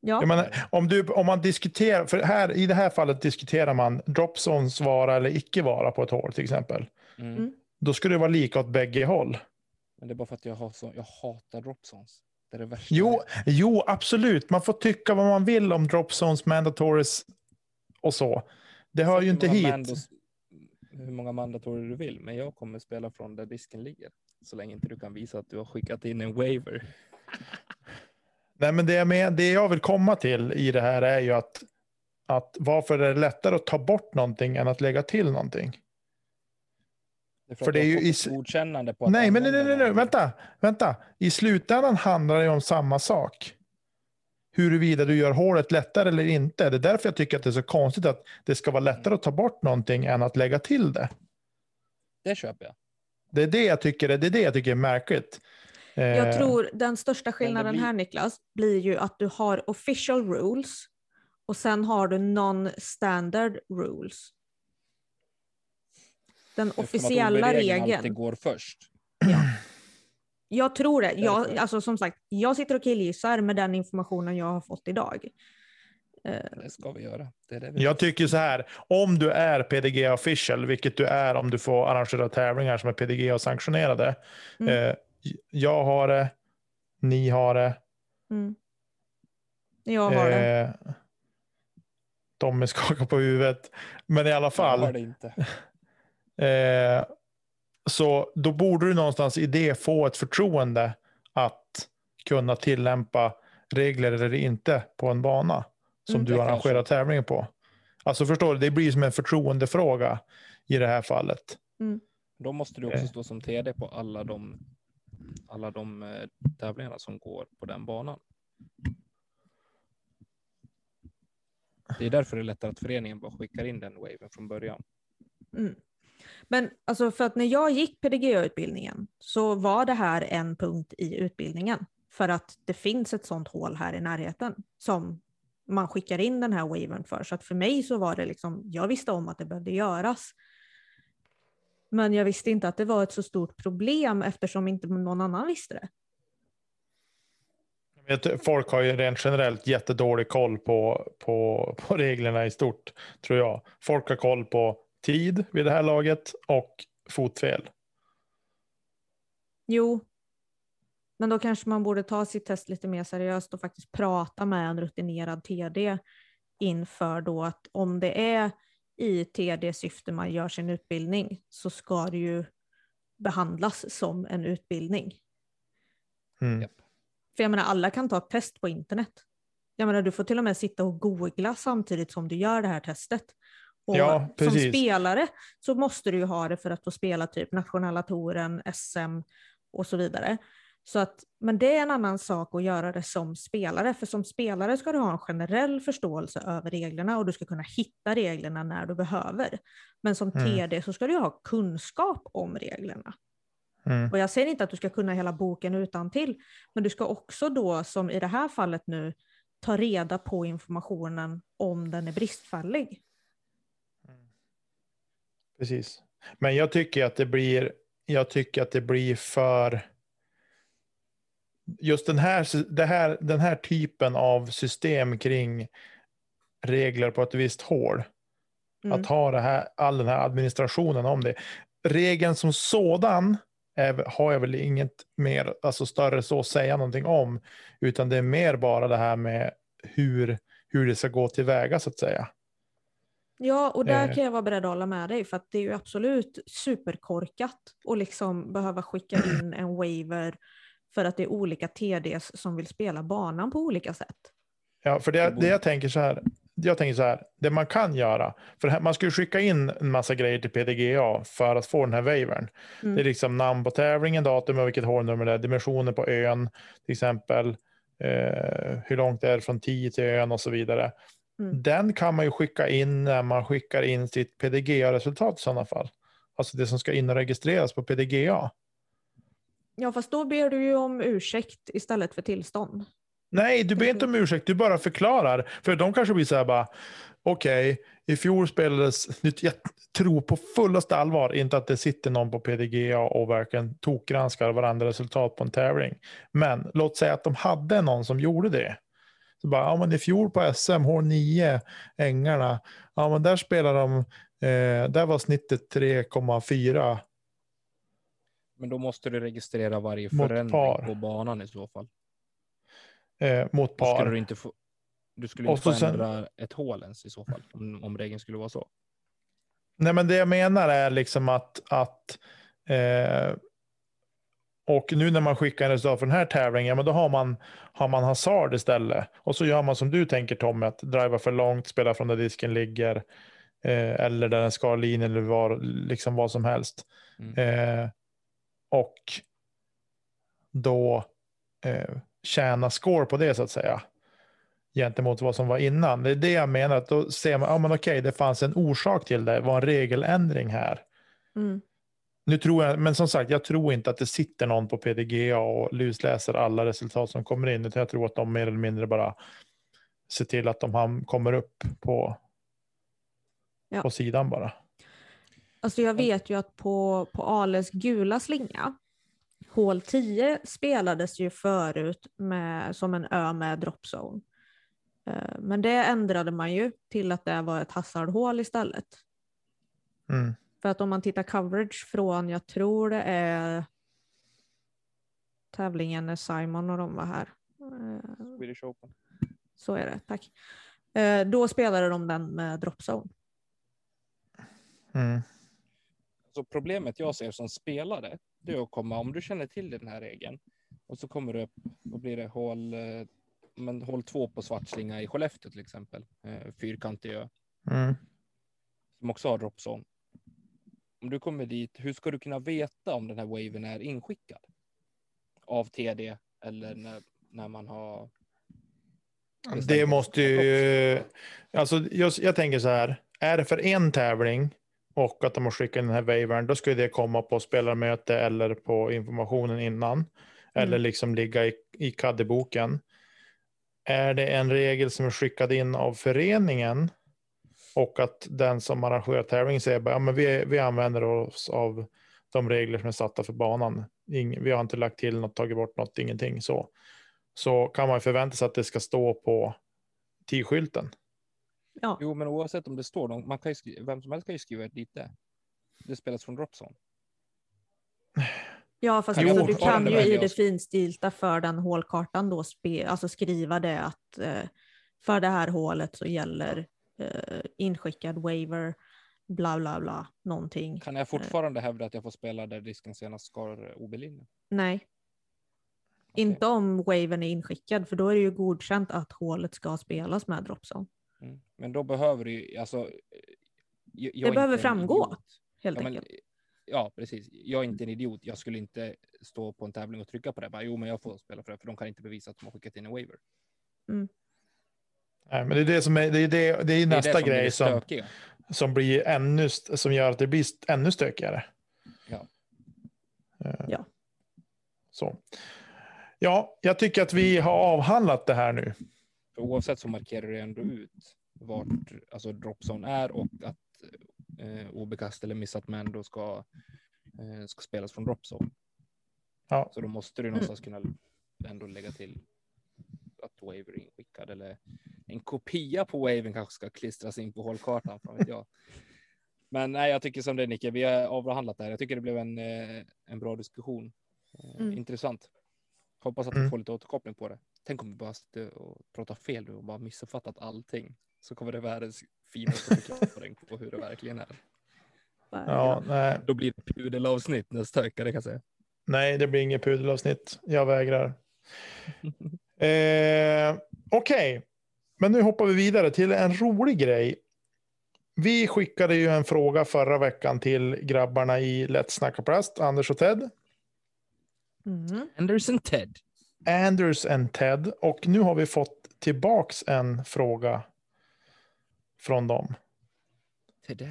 Ja. Menar, om, du, om man diskuterar, för här, i det här fallet diskuterar man dropzones vara eller icke vara på ett hål till exempel. Mm. mm. Då skulle det vara lika åt bägge håll. Men det är bara för att jag, har så, jag hatar dropzones. Det är det värsta. Jo, jo, absolut. Man får tycka vad man vill om dropzones, mandatories och så. Det hör så ju inte hit. Mandos, hur många mandatorer du vill, men jag kommer spela från där disken ligger. Så länge inte du kan visa att du har skickat in en waiver. Nej, men det, jag med, det jag vill komma till i det här är ju att, att varför är det lättare att ta bort någonting än att lägga till någonting? Det för, för det är ju i godkännande på Nej, men nej, nej, nej, nej, vänta, vänta. I slutändan handlar det om samma sak. Huruvida du gör hålet lättare eller inte. Det är därför jag tycker att det är så konstigt att det ska vara lättare att ta bort någonting än att lägga till det. Det köper jag. Det är det jag tycker, det är, det jag tycker är märkligt. Jag eh, tror den största skillnaden blir... här Niklas blir ju att du har official rules och sen har du non-standard rules. Den officiella regeln. alltid går först. Ja. Jag tror det. Jag, alltså, som sagt, jag sitter och killgissar med den informationen jag har fått idag. Eh, det ska vi göra. Det det vi jag tycker så här, om du är PDG official, vilket du är om du får arrangera tävlingar som är PDG sanktionerade. Mm. Eh, jag har det, ni har det. Mm. Jag har eh, det. Tommy skakar på huvudet. Men i alla fall. Jag har det inte. Eh, så då borde du någonstans i det få ett förtroende att kunna tillämpa regler eller inte på en bana som mm, du arrangerar kanske. tävlingen på. Alltså förstår du, det blir som en förtroendefråga i det här fallet. Mm. Då måste du också eh. stå som TD på alla de, alla de eh, tävlingarna som går på den banan. Det är därför det är lättare att föreningen bara skickar in den waven från början. Mm. Men alltså för att när jag gick PDGA-utbildningen så var det här en punkt i utbildningen för att det finns ett sånt hål här i närheten som man skickar in den här waven för. Så att för mig så var det liksom, jag visste om att det behövde göras. Men jag visste inte att det var ett så stort problem eftersom inte någon annan visste det. Folk har ju rent generellt jättedålig koll på, på, på reglerna i stort, tror jag. Folk har koll på tid vid det här laget och fotfel. Jo, men då kanske man borde ta sitt test lite mer seriöst och faktiskt prata med en rutinerad TD inför då att om det är i TD-syfte man gör sin utbildning så ska det ju behandlas som en utbildning. Mm. För jag menar, alla kan ta ett test på internet. Jag menar, du får till och med sitta och googla samtidigt som du gör det här testet. Och ja, som spelare så måste du ju ha det för att få spela typ nationella touren, SM och så vidare. Så att, men det är en annan sak att göra det som spelare, för som spelare ska du ha en generell förståelse över reglerna och du ska kunna hitta reglerna när du behöver. Men som mm. TD så ska du ha kunskap om reglerna. Mm. Och jag säger inte att du ska kunna hela boken utan till, men du ska också då, som i det här fallet nu, ta reda på informationen om den är bristfällig. Precis. Men jag tycker att det blir, jag tycker att det blir för just den här, det här, den här typen av system kring regler på ett visst hål. Mm. Att ha det här, all den här administrationen om det. regeln som sådan är, har jag väl inget mer, alltså större så att säga någonting om, utan det är mer bara det här med hur, hur det ska gå tillväga så att säga. Ja, och där Eh. kan jag vara beredd att hålla med dig för att det är ju absolut superkorkat att liksom behöva skicka in en waiver för att det är olika TDs som vill spela banan på olika sätt. Ja, för det, Det det jag tänker så här, jag tänker så här, det man kan göra, för här, man skulle skicka in en massa grejer till PDGA för att få den här waivern. Mm. Det är liksom namn på tävlingen, datum och vilket hålnummer det är, dimensioner på ön till exempel, eh, hur långt det är från 10 till ön och så vidare. Mm. Den kan man ju skicka in när man skickar in sitt PDGA-resultat i sådana fall. Alltså det som ska in och registreras på PDGA. Ja, fast då ber du ju om ursäkt istället för tillstånd. Nej, du ber inte om ursäkt, du bara förklarar. För de kanske blir så här bara, okej, i fjol spelades, jag tror på fullaste allvar inte att det sitter någon på PDGA och verkligen tokgranskar varandra resultat på en tävling. Men låt säga att de hade någon som gjorde det. Så bara, ja men i fjol på SM, H9, Ängarna, ja men där spelar de, eh, där var snittet 3,4. Men då måste du registrera varje Mot förändring par. på banan i så fall. Eh, mot Då skulle par. du inte få, du skulle inte få sen- ändra ett hål ens i så fall, om, om regeln skulle vara så. Nej, men det jag menar är liksom att, att eh, och nu när man skickar en resultat för den här tävlingen, men då har man, har man hasard istället. Och så gör man som du tänker Tommy, att driva för långt, spela från där disken ligger, eh, eller där den ska linjen eller var, liksom vad som helst. Mm. Eh, och då eh, tjäna score på det så att säga. Gentemot vad som var innan. Det är det jag menar. Att då ser man, ja men okej, det fanns en orsak till det. Det var en regeländring här. Mm. Nu tror jag, men som sagt, jag tror inte att det sitter någon på PDGA och lusläser alla resultat som kommer in. Utan jag tror att de mer eller mindre bara ser till att de kommer upp på, Ja. på sidan bara. Alltså jag vet ju att på, på Ales gula slinga, hål 10 spelades ju förut med, som en ö med dropzone. Eh, Men det ändrade man ju till att det var ett hasardhål istället. Mm. För att om man tittar coverage från, jag tror det är tävlingen när Simon och de var här. Eh, Swedish Open. Så är det, tack. Eh, Då spelade de den med dropzone. Mm. Så problemet jag ser som spelare, det är att komma, om du känner till den här regeln, och så kommer du upp, och blir det hål, eh, men hål två på svartslinga i Skellefteå till exempel, eh, fyrkantig ö, Mm. som också har dropzone. Om du kommer dit, hur ska du kunna veta om den här waven är inskickad? Av TD eller när, när man har... Det måste ju, alltså jag, jag tänker så här, är det för en tävling och att de har skickat in den här waivern, då ska det komma på spelarmöte eller på informationen innan. Eller liksom ligga i, i kaddeboken. Är det en regel som är skickad in av föreningen och att den som arrangerar tävlingen säger att ja, men vi, vi använder oss av de regler som är satta för banan. Ing, vi har inte lagt till något, tagit bort något, ingenting så. Så kan man förvänta sig att det ska stå på T-skylten. Ja, Jo, men oavsett om det står, någon- man kan skriva, vem som helst kan ju skriva dit det. Det spelas från dropzone. ja fast Jo, alltså, du kan ju i det finstilta för den hålkartan då spe, alltså skriva det att eh, för det här hålet så gäller eh, inskickad waiver, bla bla bla, någonting. Kan jag fortfarande hävda att jag får spela där disken senast skar OB-linjen? Nej. Inte om wavern är inskickad, för då är det ju godkänt att hålet ska spelas med dropzone. Mm. Men då behöver det ju, alltså. eh, Jag, jag är Det behöver framgå, idiot. Helt Ja, men, enkelt. ja, precis. Jag är inte en idiot. Jag skulle inte stå på en tävling och trycka på det. Bara, jo, men jag får spela för det, för de kan inte bevisa att de har skickat in en waiver. Nej, men det är det som är, det är, det, det är Det är nästa det som blir grej det som, som blir ännu, som gör att det blir ännu stökigare. Ja. Eh, Ja. Så. Ja, jag tycker att vi har avhandlat det här nu. För oavsett så markerar det ändå ut vart alltså dropzone är och att eh, obekast eller missat man då ska, eh, ska spelas från dropzone. Ja. Så då måste du någonstans kunna ändå lägga till att waiver är inskickad eller en kopia på wavern kanske ska klistras in på hålkartan. Fan vet jag. Men nej, jag tycker som det Nicke, vi har avhandlat det här. Jag tycker det blev en, eh, en bra diskussion. Eh, Mm. Intressant. Hoppas att Mm. vi får lite återkoppling på det. Tänk om vi bara sitter och pratar fel nu och bara missuppfattat allting. Så kommer det världens finaste förklaring på hur det verkligen är. Ja, nej, Då blir det pudelavsnitt nästa vecka, det kan jag säga. nej, det blir inget pudelavsnitt. Jag vägrar. Eh, Okej, men nu hoppar vi vidare till en rolig grej. Vi skickade ju en fråga förra veckan till grabbarna i Lätt snacka plast, Anders och Ted. Mm. Anderson Ted. Anders and Ted. Och nu har vi fått tillbaks en fråga från dem.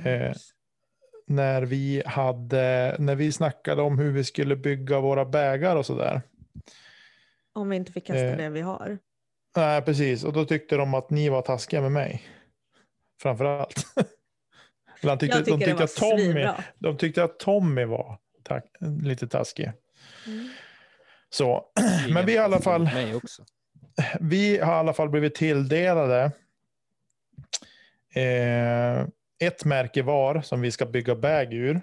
Eh. När vi, hade, när vi snackade om hur vi skulle bygga våra bägar och sådär. Om vi inte fick kasta Eh. det vi har. Nej, precis. Och då tyckte de att ni var taskiga med mig. Framför allt. Eller han tyckte, de, tyckte att Tommy, svinbra. de tyckte att Tommy var ta- lite taskig. Mm. Så, men vi i alla fall, Mig också. vi har i alla fall blivit tilldelade eh, ett märke var som vi ska bygga bag ur.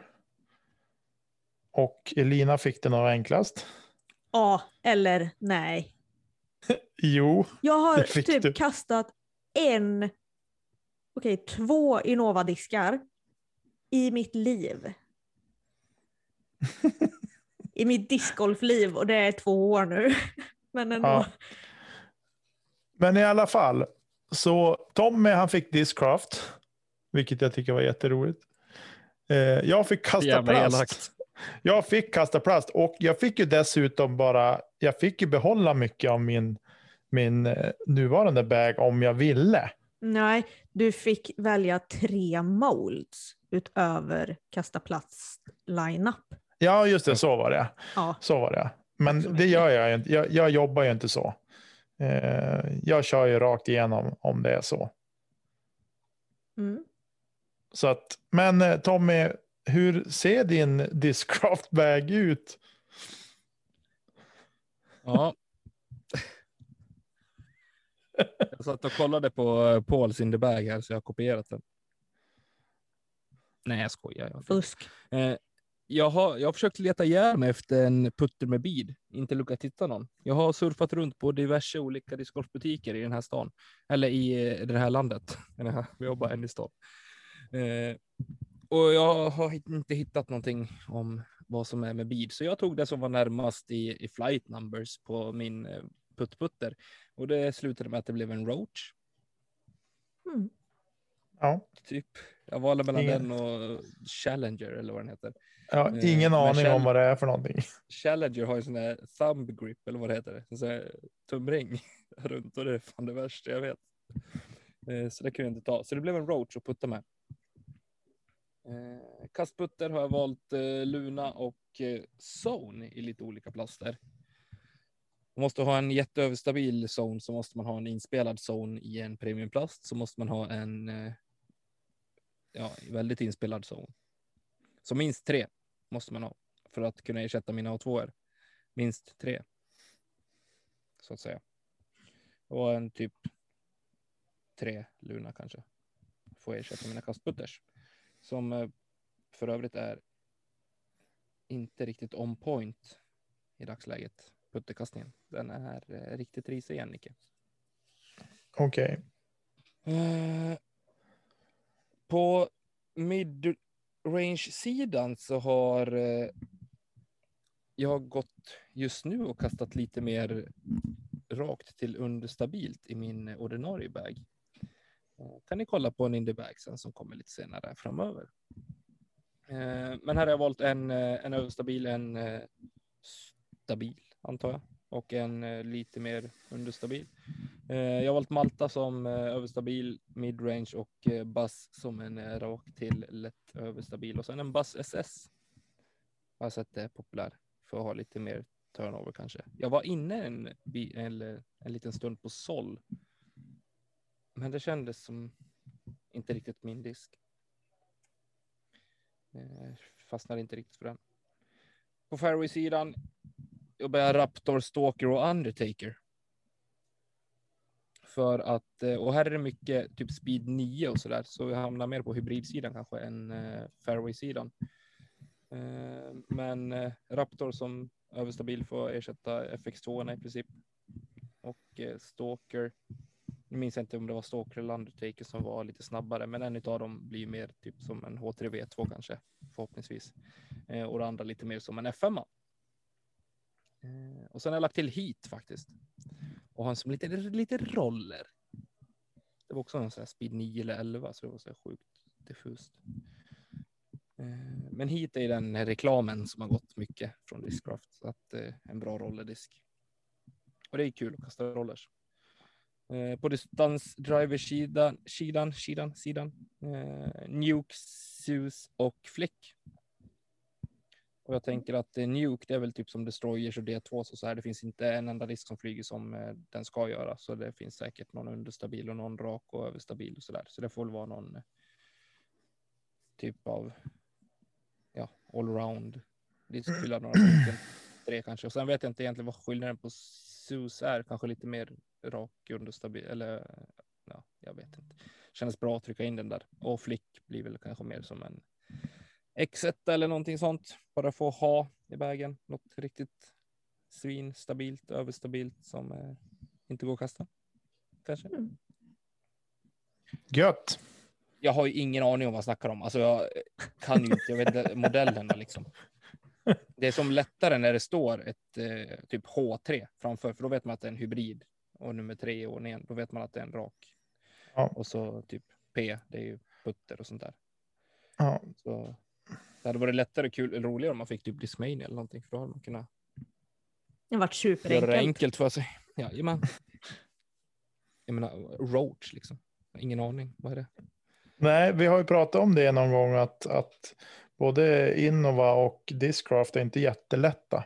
Och Elina fick det nog enklast. Ja, eller nej. Jo, Jag har typ du. kastat en, okej två Innova-diskar i mitt liv. I mitt discgolfliv och det är två år nu. Men ändå. Ja. Men i alla fall, så Tommy han fick Discraft, vilket jag tycker var jätteroligt. Eh, jag fick kasta Jävla plast. elakt. Jag fick kasta plast och jag fick ju dessutom bara, jag fick ju behålla mycket av min, min eh, nuvarande bag om jag ville. Nej, du fick välja tre molds utöver kasta plats line-up. Ja, just det, så var det. Ja, Så var det. Men det gör jag ju inte. Jag, jag jobbar ju inte så. Eh, jag kör ju rakt igenom om det är så. mm. Så att, men eh, Tommy, hur ser din Discraft bag ut? Ja. Jag satt och kollade på eh, Pauls in the bag här så jag har kopierat den. Nej, jag skojar. Jag, fusk. eh, jag, har, jag har försökt leta ihjäl mig efter en putter med bid. Inte lyckats hitta någon. Jag har surfat runt på diverse olika discgolfbutiker i den här stan. Eller i eh, det här landet. Vi jobbar en i stan. Eh, och jag har inte hittat någonting om vad som är med bid. Så jag tog det som var närmast i, i flight numbers på min eh, puttputter. Och det slutade med att det blev en roach. Mm. Ja, Typ. Jag valde mellan Ingen- den och Challenger eller vad den heter. Jag har Eh, ingen men aning om vad det är för någonting. Challenger har ju sån där thumb grip eller vad det heter. En sån här tumring runt och det är fan det värsta jag vet. Eh, Så det kunde jag inte ta. Så det blev en roach att putta med. Eh, Kastputter har jag valt Luna och Zone i lite olika plaster. Man måste ha en jätteöverstabil zone så måste man ha en inspelad zone i en premiumplast så måste man ha en ja, väldigt inspelad zone. Så minst tre måste man ha för att kunna ersätta mina A2. Minst tre. Så att säga. Och en typ tre Luna kanske. Får ersätta mina kastputters. Som eh, för övrigt är inte riktigt on point i dagsläget. Putterkastningen. Den är eh, riktigt risig igen, Nicke. Okej. Eh, på Range sidan så har eh, jag gått just nu och kastat lite mer rakt till understabilt i min ordinarie bag. Eh, kan ni kolla på en indie bag sen som kommer lite senare framöver. Eh, men här har jag valt en, eh, en överstabil, en stabil antar jag och en lite mer understabil. Eh, jag har valt Malta som eh, överstabil midrange och eh, Bass som en rak till lätt överstabil och sen en Bass SS. Jag har sett det är populär för att ha lite mer turnover kanske. Jag var inne en, eller en liten stund på Sol. Men det kändes som inte riktigt min disk. Fastnade inte riktigt för den. På fairway-sidan jobbar jag Raptor, Stalker och Undertaker. För att, eh, och här är det mycket typ speed 9 och så där, så vi hamnar mer på hybridsidan kanske än eh, fairway-sidan. Eh, men eh, Raptor som överstabil får ersätta FX2 i princip. Och Stalker, nu minns jag inte om det var Stalker eller Undertaker som var lite snabbare, men en av dem blir mer typ som en H3V2 kanske, förhoppningsvis. Och det andra lite mer som en F5. Och sen har jag lagt till hit faktiskt. Och han som lite, lite roller. Det var också en sån här speed 9 eller 11, så det var så här sjukt diffust. Eh, men hit är den här reklamen som har gått mycket från Discraft, så att eh, en bra rollerdisk. Och det är kul att kasta rollers. Eh, på distansdriver-sidan, sidan, sidan, sidan, Nuke, Zeus och Flick. Och jag tänker att eh, Nuke, det är väl typ som Destroyers och D2 så, så här. Det finns inte en enda disk som flyger som eh, den ska göra, så det finns säkert någon understabil och någon rak och överstabil och så där. Så det får väl vara någon eh, typ av ja, allround diskfylla några stycken, tre kanske. Och sen vet jag inte egentligen vad skillnaden på sus är, kanske lite mer rak understabil eller ja, jag vet inte. Kändes bra att trycka in den där och Flick blir väl kanske mer som en X1 eller någonting sånt. Bara få ha i vägen något riktigt svinstabilt, överstabilt som eh, inte går att kasta. Kanske. Gött. Jag har ju ingen aning om vad jag snackar om. Alltså jag kan ju inte, jag vet inte modellerna liksom. Det är som lättare när det står ett eh, typ H3 framför, för då vet man att det är en hybrid. Och nummer tre i ordningen, då vet man att det är en rak. Ja. Och så typ P, det är ju putter och sånt där. Ja. Så det hade varit lättare, kul, eller roligare om man fick typ Discmania eller någonting, för då hade man kunnat Det varit göra det superenkelt. enkelt för sig. Jajamän. Jag menar, Roach liksom. Ingen aning, vad är det? Nej, vi har ju pratat om det någon gång att, att både Innova och Discraft är inte jättelätta.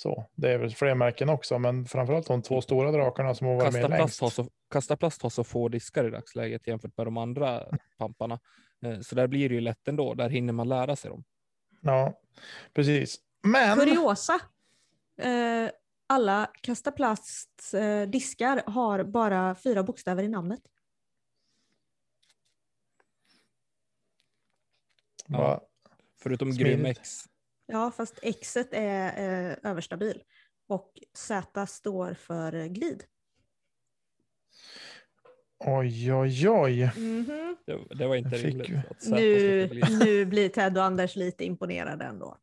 Så det är väl fler märken också, men framförallt de två stora drakarna som har varit Kasta med plast, längst. har så, kasta plast har så få diskar i dagsläget jämfört med de andra pamparna. Eh, Så där blir det ju lätt ändå. Där hinner man lära sig dem. Ja, precis. Men Kuriosa. Eh, alla Kasta Plasts eh, diskar har bara fyra bokstäver i namnet. va, Förutom. Grym X. Ja, fast X är eh, överstabil och Z står för eh, glid. oj, oj, oj. Mhm. Det, det var inte fick rimligt. Nu, nu blir Ted och Anders lite imponerade ändå.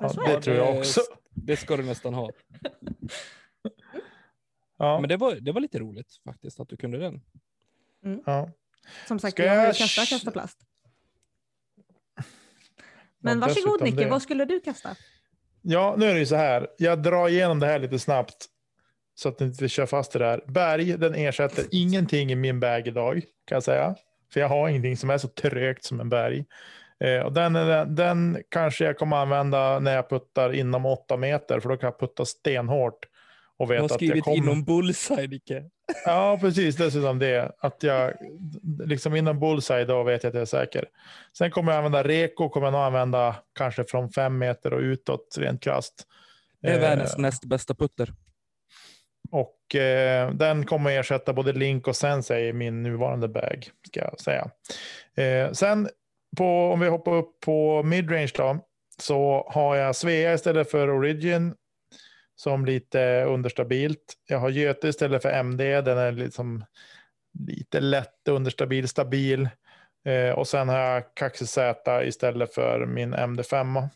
Ja, det tror jag också. Det ska du nästan ha. Ja, Men det var, det var lite roligt faktiskt att du kunde den. ja. Som sagt, Ska jag har ju jag kastat sh- Kasta Plast. Men varsågod Nicke, det. vad skulle du kasta? Ja, nu är det ju så här. Jag drar igenom det här lite snabbt så att ni inte kör fast det här. Berg, den ersätter ingenting i min bag idag kan jag säga. För jag har ingenting som är så trögt som en berg. Eh, och den, är- den kanske jag kommer använda när jag puttar inom åtta meter, för då kan jag putta stenhårt och Du har veta att jag skrivit kommer. inom bullseye, Nicke. Ja, precis. Dessutom det. Att jag liksom inom bullseye då vet jag att jag är säker. Sen kommer jag använda reko, kommer jag nog använda kanske från fem meter och utåt rent krasst. Det är Eh, världens näst bästa putter. Och eh, den kommer ersätta både Link och Sensei i min nuvarande bag, ska jag säga. Eh, sen på, om vi hoppar upp på midrange då, så har jag Svea istället för Origin som lite understabilt. Jag har Göte istället för MD, den är liksom lite lätt understabil, stabil. Eh, och sen har jag Kaxe Z istället för min MD5.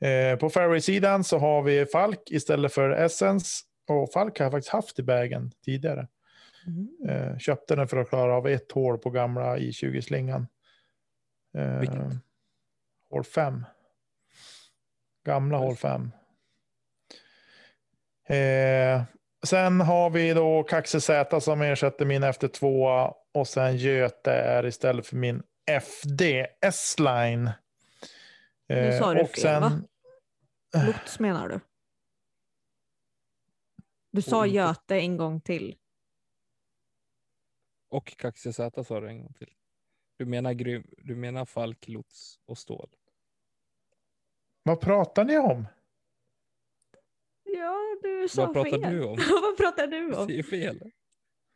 Eh, på fairway-sidan så har vi Falk istället för Essence. Och Falk har jag faktiskt haft i bagen tidigare. Eh, köpte den för att klara av ett hål på gamla i20-slingan. Eh, hål 5. Gamla hål 5. Eh, sen har vi då Kaxe Z som ersätter min efter 2 och sen Göte är istället för min FD S-line. Nu sa du och fel, va? sen, Lots menar du? Du sa Göte en gång till. Och Kaxi Z sa du en gång till. Du menar, grym, du menar Falk, Lots och Stål. Vad pratar ni om? Du sa Vad pratar fel. du om? Vad pratar du om? Är fel.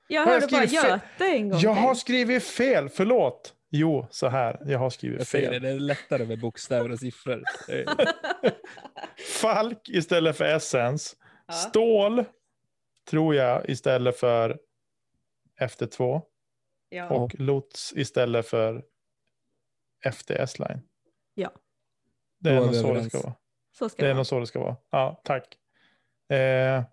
Jag Har jag hörde bara skrivit fel? Göte en gång Jag har skrivit fel, förlåt. Jo, så här. Jag har Jag skrivit det, fel. det är lättare med bokstäver och siffror. Falk istället för Essence. Ja. Stål tror jag istället för FT2. Ja. Och lots istället för FTS line. Ja. Det är nog så det ska vara. Så ska Det är nog så det ska vara. Ja, tack. Eh,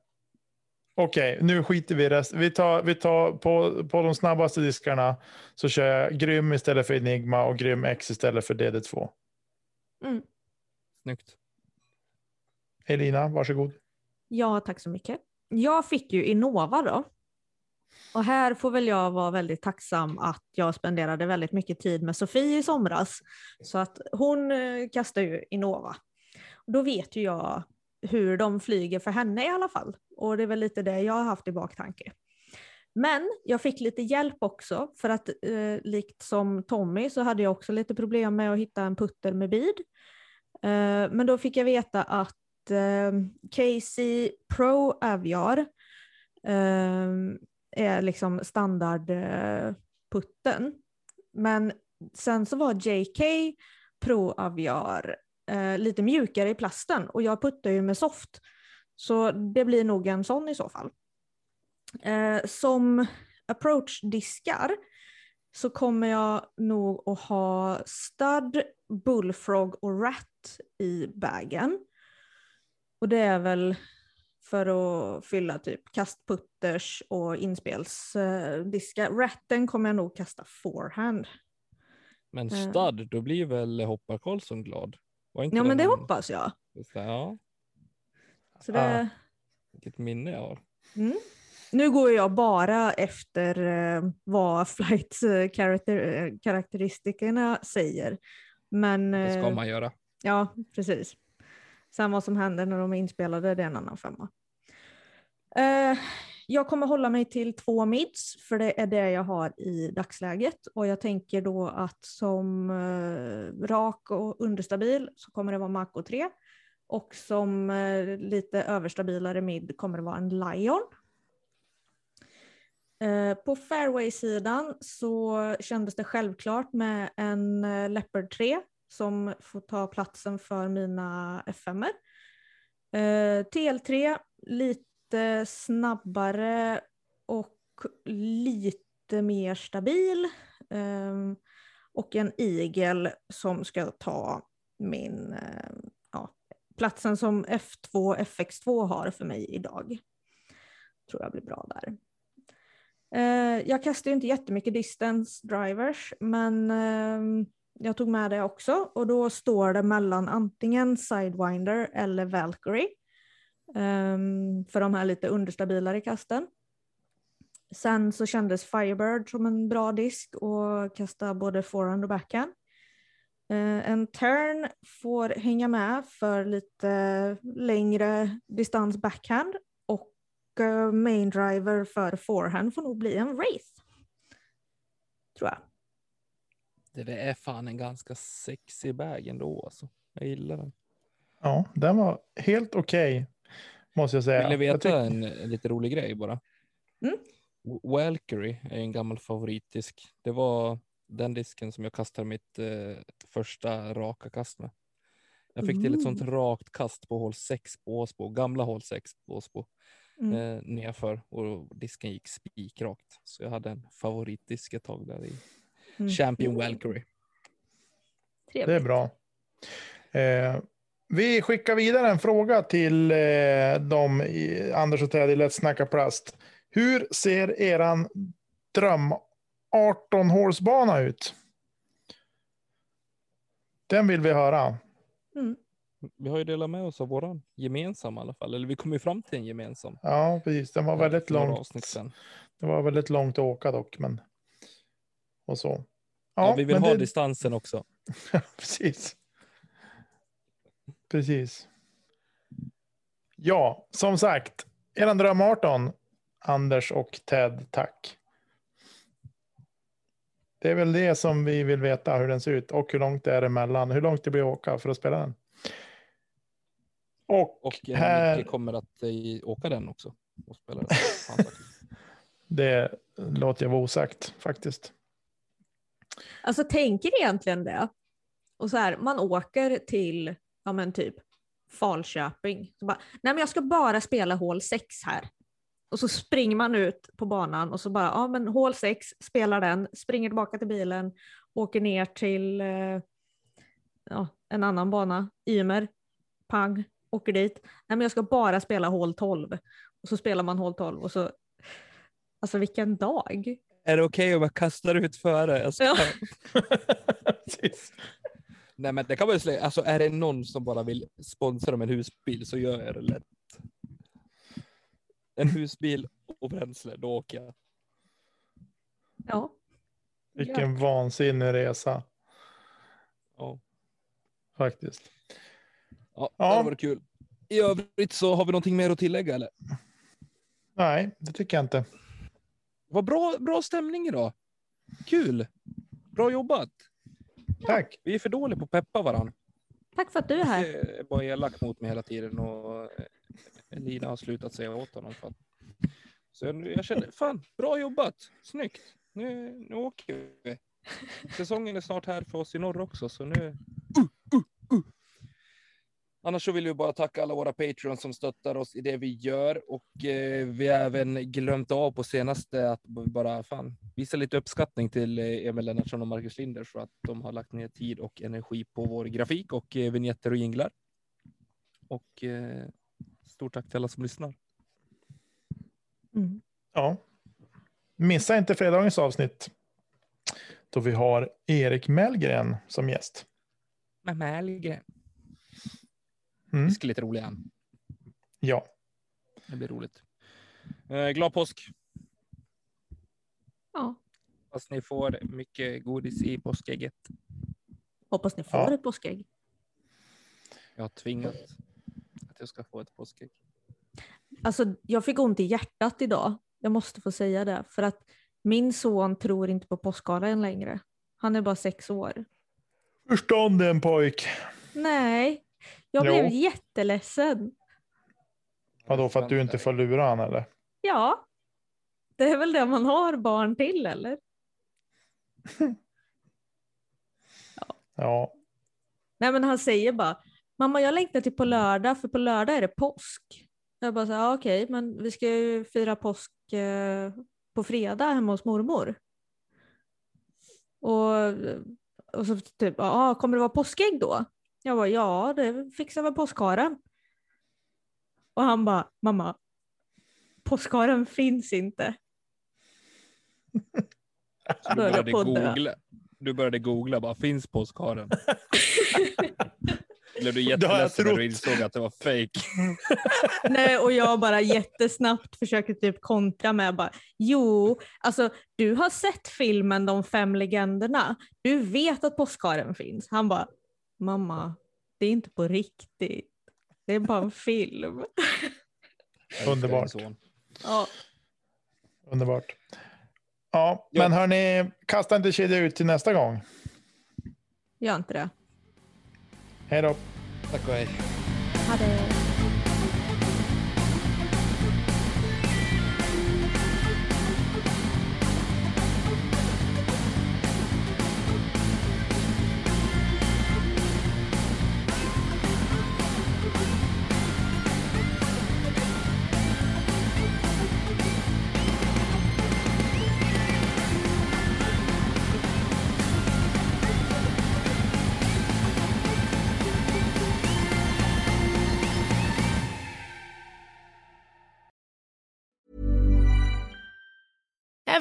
Okej, nu skiter vi i resten. Vi tar, vi tar på, på de snabbaste diskarna så kör jag Grym istället för Enigma och Grym X istället för DD2. Mm. Snyggt. Elina, varsågod. Ja, tack så mycket. Jag fick ju Innova då. Och här får väl jag vara väldigt tacksam att jag spenderade väldigt mycket tid med Sofie i somras. Så att hon eh, kastar ju Innova. Och då vet ju jag hur de flyger för henne i alla fall. Och det är väl lite det jag har haft i baktanke. Men jag fick lite hjälp också för att eh, likt som Tommy så hade jag också lite problem med att hitta en putter med bid. Eh, men då fick jag veta att eh, Casey Pro Aviar eh, är liksom standardputten. Eh, men sen så var JK Pro Aviar eh, lite mjukare i plasten och jag puttar ju med soft. Så det blir nog en sån i så fall. Eh, som approach-diskar så kommer jag nog att ha stud, bullfrog och rat i bagen. Och det är väl för att fylla typ kastputters och inspelsdiskar. Ratten kommer jag nog kasta forehand. Men Eh. stud, då blir väl Hoppar Karlsson glad? Var inte Ja men det hoppas jag. Ja, Så det, Ah. vilket minne jag har. mm. Nu går jag bara efter eh, vad flight eh, character, eh, karaktäristikerna säger. Men Det ska man göra. ja, precis. Sen vad som händer när de är inspelade, det är en annan femma. Eh, jag kommer hålla mig till två mids, för det är det jag har i dagsläget. Och jag tänker då att som eh, rak och understabil så kommer det vara Mako 3. Och som eh, lite överstabilare mid kommer det vara en Lion. Eh, på fairway-sidan så kändes det självklart med en eh, Leopard 3 som får ta platsen för mina FM. Eh, TL3 lite snabbare och lite mer stabil. Ehm, och en igel som ska ta min ehm, ja, platsen som F2 FX2 har för mig idag. Tror jag blir bra där. Ehm, jag kastar ju inte jättemycket distance drivers, men jag tog med det också och då står det mellan antingen Sidewinder eller Valkyrie för de här lite understabilare kasten. Sen så kändes Firebird som en bra disk och kasta både forehand och backhand. Eh, en turn får hänga med för lite längre distans backhand och eh, main driver för forehand får nog bli en Wraith. Tror jag. Det där är fan en ganska sexig bag ändå alltså. Jag gillar den. Ja, den var helt okej. Måste jag säga. Vill ni Jag veta tyck- en, en lite rolig grej bara? Mm. W- Valkyrie är en gammal favoritdisk. Det var den disken som jag kastade mitt eh, första raka kast med. Jag fick till ett sånt Mm. rakt kast på hål 6 på Åsbo, gamla hål 6 på Åsbo, Mm. eh, nerför och disken gick spikrakt. Så jag hade en favoritdisk ett tag där i Mm. Champion Valkyrie. Det är bra. Eh, vi skickar vidare en fråga till eh, de i Anders och Ted i Let's Snacka Plast. Hur ser eran dröm 18 hålsbana ut? Den vill vi höra. Mm. Vi har ju delat med oss av våran gemensamma i alla fall, eller vi kom ju fram till en gemensam. Ja, precis. Den var väldigt långt. Det var väldigt långt att åka dock, men och så. Ja, vi vill ha det- distansen också. precis. Precis. Ja, som sagt, eran dröm 18, Anders och Ted, tack. Det är väl det som vi vill veta hur den ser ut och hur långt det är emellan, hur långt det blir att åka för att spela den. Och, Och eh, här, Micke kommer att eh, åka den också och spela den. Det låter jag vara osagt faktiskt. Alltså tänker egentligen det? Och så här, man åker till, ja men typ Falköping. Så bara, Nej men jag ska bara spela hål 6 här. Och så springer man ut på banan och så bara, ja men hål 6, spelar den, springer tillbaka till bilen, åker ner till eh, ja, en annan bana, Ymer, pang, åker dit. Nej men jag ska bara spela hål 12. Och så spelar man hål 12 och så, alltså vilken dag. Är det okej okay om jag kastar ut före? Jag ska... Ja. Nej men det kan man ju säga, alltså är det någon som bara vill sponsra med en husbil så gör jag det lätt. En husbil och bränsle, då åker jag. Ja. Vilken vansinnig resa Ja, faktiskt. ja, Ja. det var kul. I övrigt så har vi någonting mer att tillägga eller? Nej, det tycker jag inte. Vad bra, bra stämning idag. Kul. Bra jobbat. Tack. Vi är för dåliga på att peppa varandra. Tack för att du är här. Det är bara elak mot mig hela tiden och eh, Lina har slutat säga åt honom. För att... Så jag, jag kände, fan, bra jobbat, snyggt. Nu, nu åker vi. Säsongen är snart här för oss i norr också, så nu... Uh, uh, uh. Annars så vill vi bara tacka alla våra Patreons som stöttar oss i det vi gör och eh, vi har även glömt av på senaste att bara fan visa lite uppskattning till eh, Emil Lennartsson och Marcus Linder för att de har lagt ner tid och energi på vår grafik och eh, vignetter och jinglar. Och eh, stort tack till alla som lyssnar. Mm. Ja. Missa inte fredagens avsnitt. Då vi har Erik Mellgren som gäst. Mellgren. Mm. Vi ska lite roliga än. Ja. Det blir roligt. Eh, glad påsk. Ja. Fast ni får mycket godis i påskägget. Hoppas ni får Ja. ett påskägg. Jag har tvingat att jag ska få ett påskägg. Alltså, jag fick ont i hjärtat idag. Jag måste få säga det. För att min son tror inte på påskharen längre. Han är bara sex år. Förstånden pojk. Nej, jag Jo. blev jätteledsen. Vadå för att du inte får lura han eller? Ja, det är väl det man har barn till eller? Ja. Nej men han säger bara, mamma jag längtar till på lördag för på lördag är det påsk. Jag bara så ja, okej men vi ska ju fira påsk eh, på fredag hemma hos mormor. Och, och så typ, ja kommer det vara påskägg då? Jag bara, ja det fixar väl påskharen. Och han bara, mamma, påskharen finns inte. Så du började googla. Du började googla bara, finns påskharen? Blev du jätteledsen när du insåg att det var fake? Nej, och jag bara jättesnabbt försöker typ kontra med bara, jo, alltså du har sett filmen De fem legenderna. Du vet att påskharen finns. Han bara, mamma, det är inte på riktigt. Det är bara en film. Underbart. Ja, Underbart. Ja, Ja. men hörni, kasta inte kedja ut till nästa gång. gör inte det. Hej då. Tack och hej. Ha det.